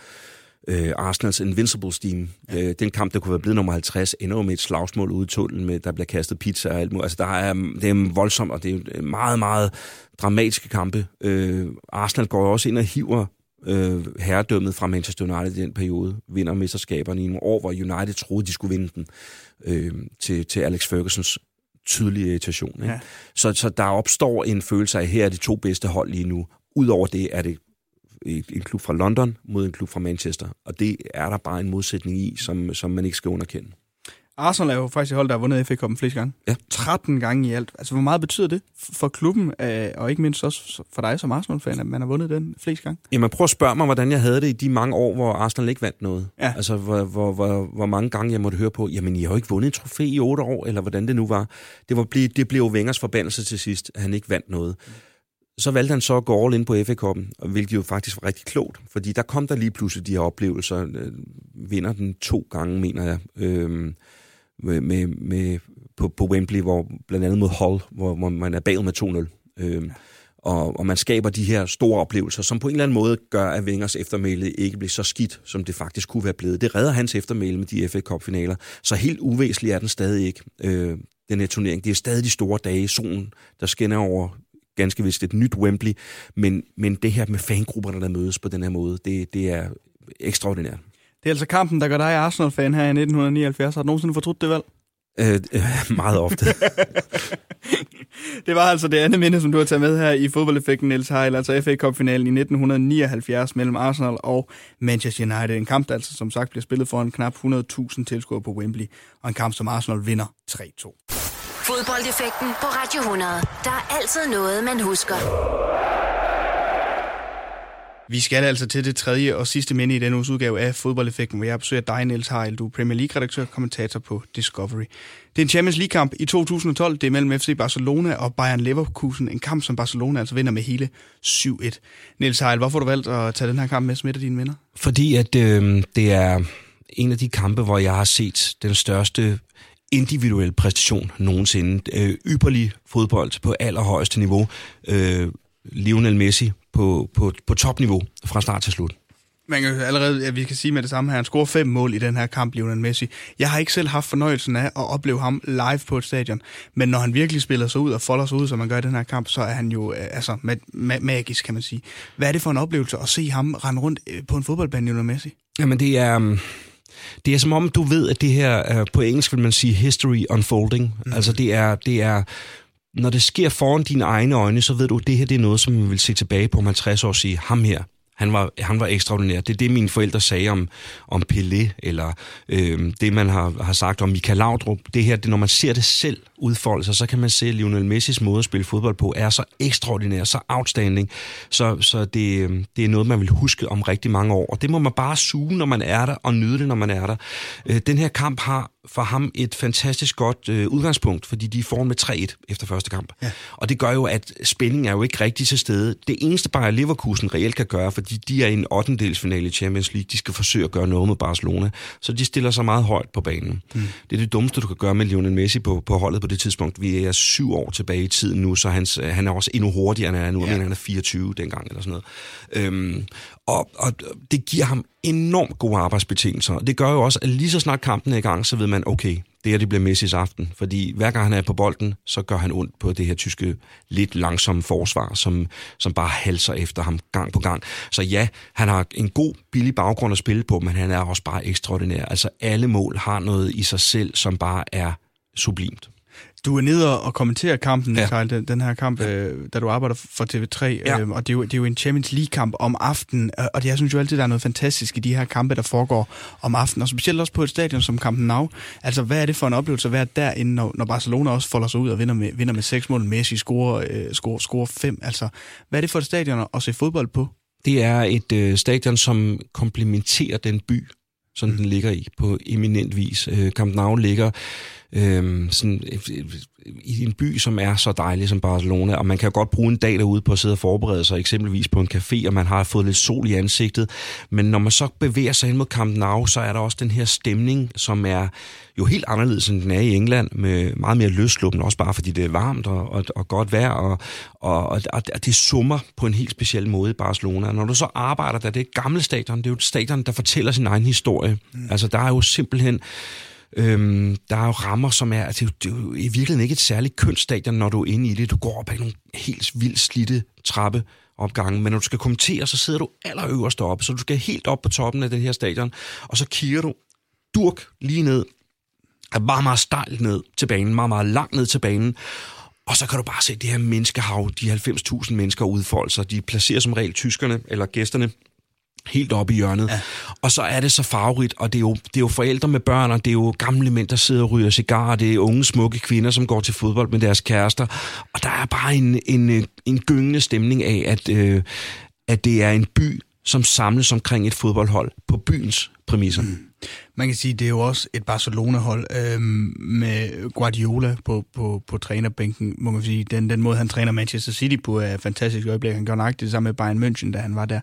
øh, Arsenals Invincible Steam. Øh, den kamp, der kunne være blevet nummer 50, ender jo med et slagsmål ude i tunnelen, med, der bliver kastet pizza og alt muligt. Altså, der er, det er voldsomt, og det er meget, meget dramatiske kampe. Øh, Arsenal går også ind og hiver øh, herredømmet fra Manchester United i den periode, vinder mesterskaberne i nogle år, hvor United troede, de skulle vinde den øh, til, til Alex Fergusons tydelige irritation. Ikke? Ja. Så, så der opstår en følelse af, at her er de to bedste hold lige nu. Udover det er det et- en klub fra London mod en klub fra Manchester. Og det er der bare en modsætning i, som, som man ikke skal underkende. Arsenal er jo faktisk et hold, der har vundet FA Cup'en flest gange. Ja. 13 gange i alt. Altså, hvor meget betyder det for klubben, øh, og ikke mindst også for dig som Arsenal-fan, at man har vundet den flest gange? Jamen prøv at spørge mig, hvordan jeg havde det i de mange år, hvor Arsenal ikke vandt noget. Ja. Altså, hvor, hvor, hvor, hvor mange gange jeg måtte høre på, jamen, I har jo ikke vundet et trofæ i otte år, eller hvordan det nu var. Det, var det blev jo Wengers forbandelse til sidst, at han ikke vandt noget. Så valgte han så at gå all in på FA Cup'en, hvilket jo faktisk var rigtig klogt, fordi der kom der lige pludselig de her oplevelser. Øh, vinder den to gange, mener jeg, øh, med, med, med, på, på Wembley, hvor blandt andet mod Hull, hvor, hvor man er bagud med 2-0. Øh, og, og man skaber de her store oplevelser, som på en eller anden måde gør, at Wengers eftermæle ikke bliver så skidt, som det faktisk kunne være blevet. Det redder hans eftermæle med de FA Cup-finaler. Så helt uvæsentlig er den stadig ikke, øh, den her turnering. Det er stadig de store dage, solen, der skinner over ganske vist et nyt Wembley, men, men det her med fangrupperne, der mødes på den her måde, det, det er ekstraordinært. Det er altså kampen, der gør dig Arsenal-fan her i 1979. Har du nogensinde fortrudt det valg? Øh, øh, meget ofte. Det var altså det andet minde, som du har taget med her i fodboldeffekten, Niels Heil, altså FA Cup-finalen i 1979 mellem Arsenal og Manchester United. En kamp, der altså som sagt bliver spillet foran knap 100.000 tilskuere på Wembley, og en kamp, som Arsenal vinder 3-2. Fodboldeffekten på Radio 100. Der er altid noget, man husker. Vi skal altså til det tredje og sidste minde i denne uges udgave af Fodboldeffekten, hvor jeg besøger dig, Niels Heil. Du er Premier League-redaktør og kommentator på Discovery. Det er en Champions League-kamp i 2012. Det er mellem FC Barcelona og Bayern Leverkusen. En kamp, som Barcelona altså vinder med hele 7-1. Niels Heil, hvorfor har du valgt at tage den her kamp med som et af dine venner? Fordi at øh, det er en af de kampe, hvor jeg har set den største individuelle præstation nogensinde. Øh, ypperlig fodbold på allerhøjeste niveau. Øh, Lionel Messi på, på, på topniveau fra start til slut. Man kan allerede, ja, vi kan sige med det samme her, han scorer fem mål i den her kamp, Lionel Messi. Jeg har ikke selv haft fornøjelsen af at opleve ham live på et stadion, men når han virkelig spiller sig ud og folder sig ud, som man gør i den her kamp, så er han jo øh, altså ma- ma- magisk, kan man sige. Hvad er det for en oplevelse at se ham rende rundt øh, på en fodboldbane, Lionel Messi? Jamen det er... um, Det er som om, du ved, at det her, er, på engelsk vil man sige history unfolding. Mm. Altså det er, det er, når det sker foran dine egne øjne, så ved du, at det her det er noget, som man vil se tilbage på om 50 år og sige, ham her, han var, han var ekstraordinær. Det er det, mine forældre sagde om, om Pelé, eller øh, det, man har, har sagt om Michael Laudrup. Det her, det, når man ser det selv udfolde sig, så kan man se, at Lionel Messis måde at spille fodbold på er så ekstraordinær, så outstanding. Så, så det, øh, det er noget, man vil huske om rigtig mange år. Og det må man bare suge, når man er der, og nyde det, når man er der. Øh, den her kamp har for ham et fantastisk godt øh, udgangspunkt, fordi de er foran med 3-1 efter første kamp. Ja. Og det gør jo, at spændingen er jo ikke rigtig til stede. Det eneste bare Leverkusen reelt kan gøre, fordi de er i en 8. finale i Champions League, de skal forsøge at gøre noget med Barcelona, så de stiller sig meget højt på banen. Mm. Det er det dummeste, du kan gøre med Lionel Messi på, på holdet på det tidspunkt. Vi er syv år tilbage i tiden nu, så hans, han er også endnu hurtigere, end han er nu. Jeg mener, han er 24 dengang eller sådan noget. Øhm, og, og det giver ham enormt gode arbejdsbetingelser. Det gør jo også, at lige så snart kampen er i gang, så ved man, okay, det her det bliver Messis aften. Fordi hver gang han er på bolden, så gør han ondt på det her tyske lidt langsomme forsvar, som, som bare halser efter ham gang på gang. Så ja, han har en god, billig baggrund at spille på, men han er også bare ekstraordinær. Altså alle mål har noget i sig selv, som bare er sublimt. Du er nede og kommenterer kampen, ja. Michael, den, den her kamp, ja. øh, da du arbejder for TV3, ja. øh, og det er, jo, det er jo en Champions League-kamp om aftenen, og det, jeg synes jo altid, der er noget fantastisk i de her kampe, der foregår om aftenen, og specielt også på et stadion som Campen Nou. Altså, hvad er det for en oplevelse at være derinde, når, når Barcelona også folder sig ud og vinder med, vinder med seks mål, Messi scorer, øh, scorer, scorer fem, altså, hvad er det for et stadion at se fodbold på? Det er et øh, stadion, som komplementerer den by, som mm. den ligger i på eminent vis. Øh, Camp Nou ligger øh, sådan, øh, i en by, som er så dejlig som Barcelona, og man kan godt bruge en dag derude på at sidde og forberede sig, eksempelvis på en café, og man har fået lidt sol i ansigtet, men når man så bevæger sig ind mod Camp Nou, så er der også den her stemning, som er jo helt anderledes, end den er i England, med meget mere løsluppen, også bare fordi det er varmt og, og, og godt vejr, og, og, og, og det summer på en helt speciel måde i Barcelona. Når du så arbejder der, det er et gammelt stadion, det er jo et stadion, der fortæller sin egen historie. Mm. Altså, der er jo simpelthen Øhm, der er jo rammer, som er, altså, det er jo i virkeligheden ikke et særligt kønsstadion, når du er inde i det. Du går op ad nogle helt vildt slidte trappe opgangen, men når du skal kommentere, så sidder du allerøverst oppe, så du skal helt op på toppen af den her stadion, og så kigger du durk lige ned, meget, meget stejlt ned til banen, meget, meget langt ned til banen, og så kan du bare se det her menneskehav, de 90.000 mennesker udfolde sig. De placerer som regel tyskerne eller gæsterne helt oppe i hjørnet. Ja. Og så er det så farverigt, og det er, jo, det er jo forældre med børn, og det er jo gamle mænd, der sidder og ryger cigarer, det er unge, smukke kvinder, som går til fodbold med deres kærester. Og der er bare en, en, en gyngende stemning af, at, øh, at det er en by, som samles omkring et fodboldhold på byens præmisser. Mm. Man kan sige, det er jo også et Barcelona-hold øh, med Guardiola på, på, på trænerbænken. Må man sige, den, den måde, han træner Manchester City på, er fantastisk øjeblik. Han gør nok det samme med Bayern München, da han var der.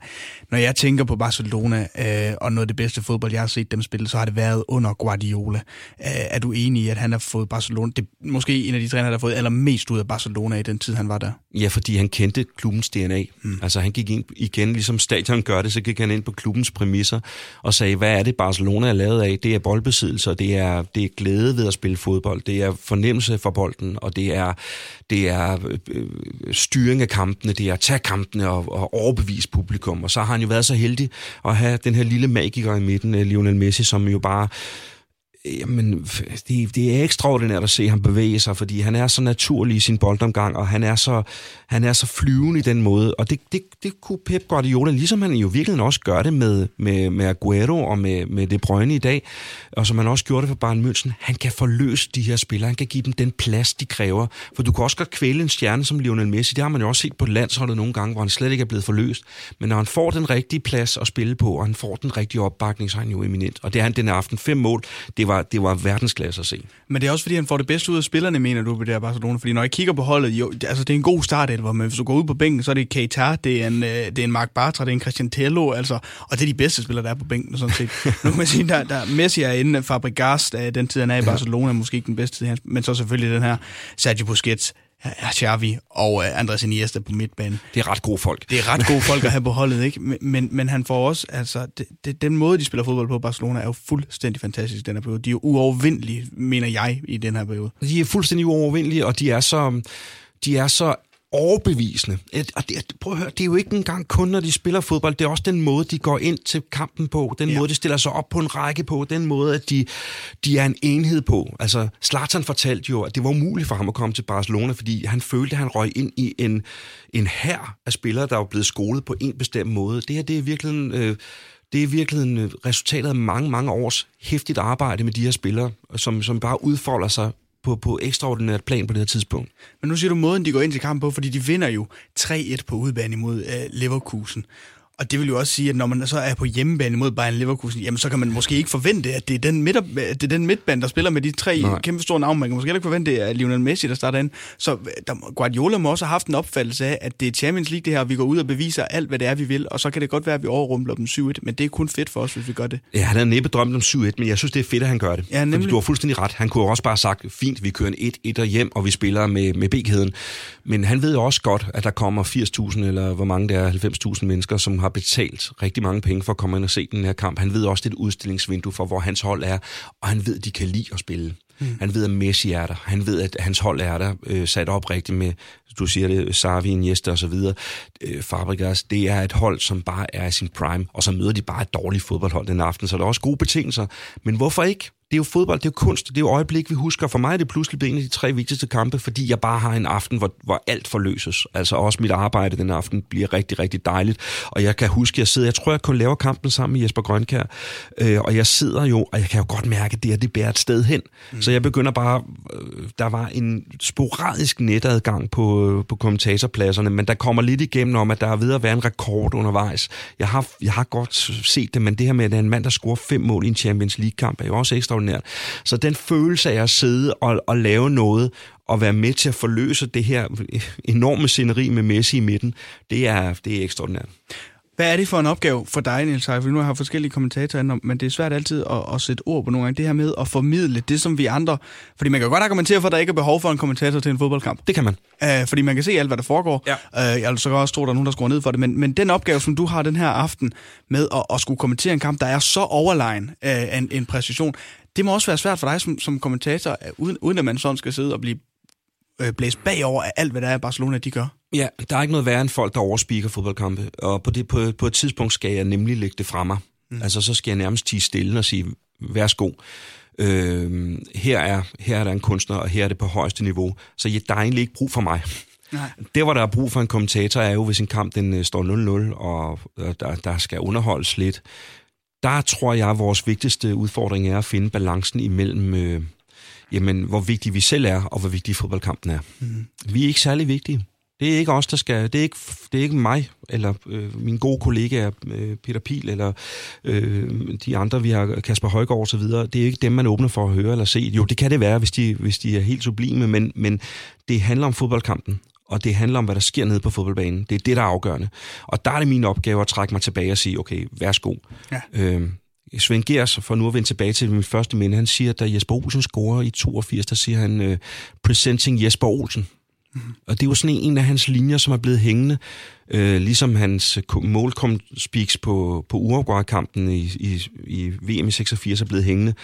Når jeg tænker på Barcelona øh, og noget af det bedste fodbold, jeg har set dem spille, så har det været under Guardiola. Øh, er du enig i, at han har fået Barcelona... Det er måske en af de trænere, der har fået allermest ud af Barcelona i den tid, han var der? Ja, fordi han kendte klubbens DNA. Hmm. Altså han gik ind igen, ligesom stadion gør det, så gik han ind på klubbens præmisser og sagde, hvad er det Barcelona er lavet af? Det er boldbesiddelse, det er, det er glæde ved at spille fodbold, det er fornemmelse for bolden, og det er, det er øh, øh, styring af kampene, det er at tage kampene og, og overbevise publikum. Og så har han jo været så heldig at have den her lille magiker i midten, øh, Lionel Messi, som jo bare Jamen, det, det er ekstraordinært at se ham bevæge sig, fordi han er så naturlig i sin boldomgang, og han er så, han er så flyvende i den måde. Og det, det, det kunne Pep Guardiola, ligesom han jo virkelig også gør det med, med, med Aguero og med, med De Bruyne i dag, og som han også gjorde det for Bayern München. Han kan forløse de her spillere, han kan give dem den plads, de kræver. For du kan også godt kvæle en stjerne som Lionel Messi, det har man jo også set på landsholdet nogle gange, hvor han slet ikke er blevet forløst. Men når han får den rigtige plads at spille på, og han får den rigtige opbakning, så er han jo eminent. Og det er han den aften. Fem mål, det var, det var verdensklasse at se. Men det er også fordi, han får det bedste ud af spillerne, mener du, på det her Barcelona. Fordi når jeg kigger på holdet, jo, altså det er en god start, hvor men hvis du går ud på bænken, så er det Keita, det er en, øh, det er en Mark Bartra, det er en Christian Tello, altså, og det er de bedste spillere, der er på bænken, sådan set. nu kan man sige, der, der Messi er inde, Fabregas, den tid, han er i Barcelona, måske ikke den bedste tid, men så selvfølgelig den her Sergio Busquets, Xavi og uh, Andres Iniesta på midtbanen. Det er ret gode folk. Det er ret gode folk at have på holdet, ikke? Men, men, men han får også, altså, det, det, den måde, de spiller fodbold på Barcelona, er jo fuldstændig fantastisk den her periode. De er jo uovervindelige, mener jeg, i den her periode. De er fuldstændig uovervindelige, og de er så, de er så overbevisende. Og det, prøv at høre, det er jo ikke engang kun, når de spiller fodbold, det er også den måde, de går ind til kampen på, den ja. måde, de stiller sig op på en række på, den måde, at de, de er en enhed på. Altså, Zlatan fortalte jo, at det var umuligt for ham at komme til Barcelona, fordi han følte, at han røg ind i en, en hær af spillere, der var blevet skolet på en bestemt måde. Det her, det er virkelig... Øh, det er virkelig resultatet af mange, mange års hæftigt arbejde med de her spillere, som, som bare udfolder sig på, på ekstraordinært plan på det her tidspunkt. Men nu siger du måden, de går ind til kamp på, fordi de vinder jo 3-1 på udebane imod uh, Leverkusen. Og det vil jo også sige, at når man så er på hjemmebane mod Bayern Leverkusen, jamen så kan man måske ikke forvente, at det er den, midt, det er den midtbane, der spiller med de tre Nej. kæmpe store navne. Man kan måske ikke forvente, at Lionel Messi, der starter ind. Så der, Guardiola må også have haft en opfattelse af, at det er Champions League det her, og vi går ud og beviser alt, hvad det er, vi vil. Og så kan det godt være, at vi overrumpler dem 7-1, men det er kun fedt for os, hvis vi gør det. Ja, han har næppe drømt om 7-1, men jeg synes, det er fedt, at han gør det. Ja, nemlig. Fordi du har fuldstændig ret. Han kunne også bare have sagt, fint, vi kører en 1-1 hjem, og vi spiller med, med B-kæden. Men han ved også godt, at der kommer 80.000, eller hvor mange det er, 90.000 mennesker, som har betalt rigtig mange penge for at komme ind og se den her kamp. Han ved også, det er et udstillingsvindue for, hvor hans hold er, og han ved, at de kan lide at spille. Mm. Han ved, at Messi er der. Han ved, at hans hold er der, øh, sat op rigtigt med, du siger det, Sarvi, Iniesta og så videre. Øh, Fabregas, det er et hold, som bare er i sin prime, og så møder de bare et dårligt fodboldhold den aften, så der er også gode betingelser. Men hvorfor ikke? Det er jo fodbold, det er jo kunst, det er jo øjeblik, vi husker. For mig er det pludselig blevet en af de tre vigtigste kampe, fordi jeg bare har en aften, hvor, hvor alt forløses. Altså også mit arbejde den aften bliver rigtig, rigtig dejligt. Og jeg kan huske, jeg sidder, jeg tror, jeg kun laver kampen sammen med Jesper Grønkær, øh, og jeg sidder jo, og jeg kan jo godt mærke, at det her, det bærer et sted hen. Mm. Så jeg begynder bare, øh, der var en sporadisk netadgang på, øh, på kommentatorpladserne, men der kommer lidt igennem om, at der er ved at være en rekord undervejs. Jeg har, jeg har godt set det, men det her med, at der er en mand, der scorer fem mål i en Champions League-kamp, er jo også ekstra ekstraordinært. Så den følelse af at sidde og, og lave noget, og være med til at forløse det her enorme sceneri med Messi i midten, det er, det er ekstraordinært. Hvad er det for en opgave for dig, Niels For nu har jeg forskellige kommentatorer, men det er svært altid at, at sætte ord på nogle gange. Det her med at formidle det, som vi andre... Fordi man kan godt argumentere for, at der ikke er behov for en kommentator til en fodboldkamp. Det kan man. Uh, fordi man kan se alt, hvad der foregår. Ja. Uh, jeg så kan også tro, at der er nogen, der skruer ned for det. Men, men den opgave, som du har den her aften med at, at skulle kommentere en kamp, der er så overlegen uh, en, en præcision, det må også være svært for dig som, som kommentator, uden, uden at man sådan skal sidde og blive øh, blæst bagover af alt, hvad der er Barcelona, de gør. Ja, der er ikke noget værre end folk, der overspiker fodboldkampe. Og på, det, på, på et tidspunkt skal jeg nemlig lægge det fra mig. Mm. Altså, så skal jeg nærmest tige stille og sige, værsgo. Øh, her, er, her er der en kunstner, og her er det på højeste niveau. Så ja, der er egentlig ikke brug for mig. Nej. Det, hvor der er brug for en kommentator, er jo, hvis en kamp den øh, står 0-0, og der, der skal underholdes lidt. Der tror jeg, at vores vigtigste udfordring er at finde balancen imellem, øh, jamen, hvor vigtig vi selv er, og hvor vigtig fodboldkampen er. Mm. Vi er ikke særlig vigtige. Det er ikke os, der skal... Det er ikke, det er ikke mig, eller øh, min gode kollega øh, Peter Pil, eller øh, de andre, vi har Kasper Højgaard videre. Det er ikke dem, man åbner for at høre eller se. Jo, det kan det være, hvis de, hvis de er helt sublime, men, men det handler om fodboldkampen og det handler om, hvad der sker nede på fodboldbanen. Det er det, der er afgørende. Og der er det min opgave at trække mig tilbage og sige, okay, værsgo. Ja. Øh, Svend Gers, for nu at vende tilbage til mit første minde, han siger, at da Jesper Olsen scorer i 82, der siger han, uh, presenting Jesper Olsen. Mm. Og det er jo sådan en af hans linjer, som er blevet hængende, uh, ligesom hans målkom speaks på, på Uruguay-kampen i, i, i VM i 86 er blevet hængende.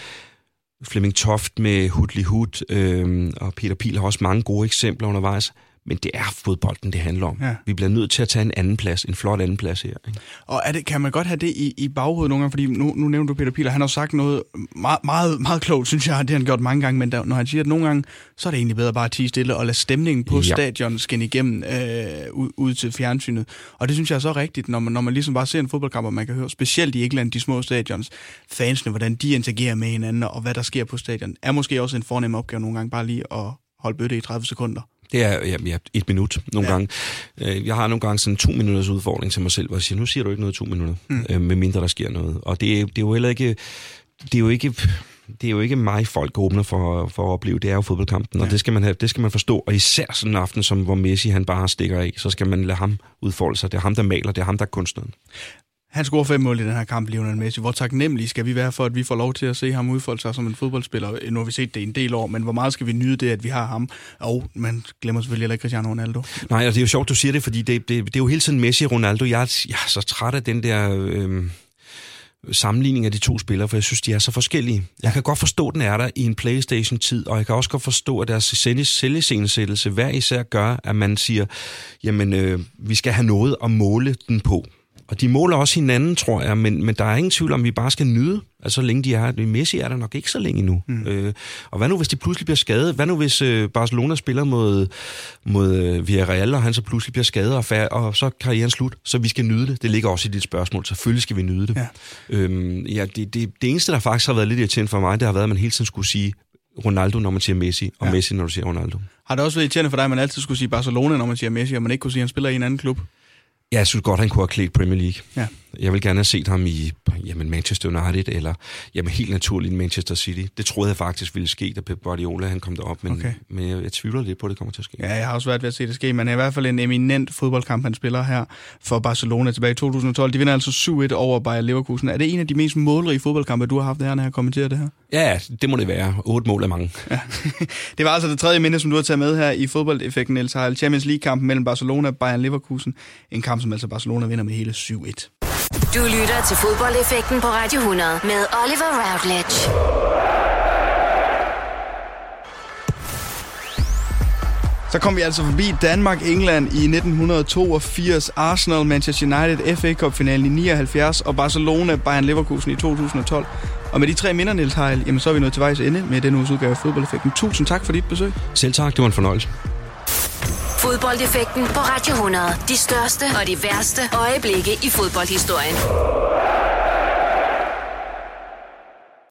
Flemming Toft med Hudli Hud, øh, og Peter Pil har også mange gode eksempler undervejs. Men det er fodbolden, det handler om. Ja. Vi bliver nødt til at tage en anden plads, en flot anden plads her. Ikke? Og er det, kan man godt have det i, i baghovedet nogle gange? Fordi nu, nu nævner du Peter Piler, han har sagt noget meget, meget, meget klogt, synes jeg, det har han gjort mange gange, men der, når han siger, at nogle gange, så er det egentlig bedre bare at tige stille og lade stemningen på ja. stadion skinne igennem øh, ud, ud til fjernsynet. Og det synes jeg er så rigtigt, når man, når man ligesom bare ser en fodboldkamp, og man kan høre, specielt i England, de små stadions, fansene, hvordan de interagerer med hinanden, og hvad der sker på stadion, er måske også en fornem opgave nogle gange bare lige at holde bøtte i 30 sekunder. Det er ja, ja, et minut nogle ja. gange. Øh, jeg har nogle gange sådan to minutters udfordring til mig selv, hvor jeg siger, nu siger du ikke noget to minutter, mm. øh, medmindre der sker noget. Og det, det er jo heller ikke... Det er jo ikke det er jo ikke mig, folk åbner for, for at opleve. Det er jo fodboldkampen, ja. og det skal, man have, det skal man forstå. Og især sådan en aften, som, hvor Messi han bare stikker af, så skal man lade ham udfolde sig. Det er ham, der maler, det er ham, der er kunstneren. Han scorer fem mål i den her kamp, Lionel Messi. Hvor taknemmelige skal vi være for, at vi får lov til at se ham udfolde sig som en fodboldspiller? Nu har vi set det en del år, men hvor meget skal vi nyde det, at vi har ham? Og man glemmer selvfølgelig heller ikke Cristiano Ronaldo. Nej, altså det er jo sjovt, du siger det, fordi det, det, det er jo hele tiden Messi og Ronaldo. Jeg er, jeg er så træt af den der... Øh sammenligning af de to spillere, for jeg synes, de er så forskellige. Jeg kan godt forstå, at den er der i en Playstation-tid, og jeg kan også godt forstå, at deres selviscenesættelse hver især gør, at man siger, jamen, øh, vi skal have noget at måle den på. Og de måler også hinanden, tror jeg, men, men der er ingen tvivl om, at vi bare skal nyde, altså så længe de er her. Messi er der nok ikke så længe nu. Mm. Øh, og hvad nu, hvis de pludselig bliver skadet? Hvad nu, hvis øh, Barcelona spiller mod, mod øh, Villarreal, og han så pludselig bliver skadet, og, færd, og så er karrieren slut? Så vi skal nyde det. Det ligger også i dit spørgsmål. Selvfølgelig skal vi nyde det. Ja. Øhm, ja, det, det, det eneste, der faktisk har været lidt irriterende for mig, det har været, at man hele tiden skulle sige Ronaldo, når man siger Messi, og ja. Messi, når du siger Ronaldo. Har det også været irriterende for dig, at man altid skulle sige Barcelona, når man siger Messi, og man ikke kunne sige, at han spiller i en anden klub? Jeg synes godt, han kunne have klædt Premier League. Ja. Jeg vil gerne have set ham i jamen Manchester United, eller jamen helt naturligt Manchester City. Det troede jeg faktisk ville ske, da Pep Guardiola han kom derop, men, okay. men jeg, jeg tvivler lidt på, at det kommer til at ske. Ja, jeg har også været ved at se det ske, men er i hvert fald en eminent fodboldkamp, han spiller her for Barcelona tilbage i 2012. De vinder altså 7-1 over Bayer Leverkusen. Er det en af de mest målrige fodboldkampe, du har haft her, når jeg kommenterer det her? Ja, det må det være. 8 mål er mange. Ja. det var altså det tredje minde, som du har taget med her i fodboldeffekten, Niels Heil. Champions League-kampen mellem Barcelona og Bayern Leverkusen. En kamp, som altså Barcelona vinder med hele 7-1. Du lytter til fodboldeffekten på Radio 100 med Oliver Routledge. Så kom vi altså forbi Danmark-England i 1982, Arsenal, Manchester United, FA Cup-finalen i 79 og Barcelona, Bayern Leverkusen i 2012. Og med de tre minder, Niels Heil, jamen så er vi nået til vejs ende med den uges udgave af Fodboldeffekten. Tusind tak for dit besøg. Selv tak, det var en fornøjelse. Fodboldeffekten på Radio 100. De største og de værste øjeblikke i fodboldhistorien.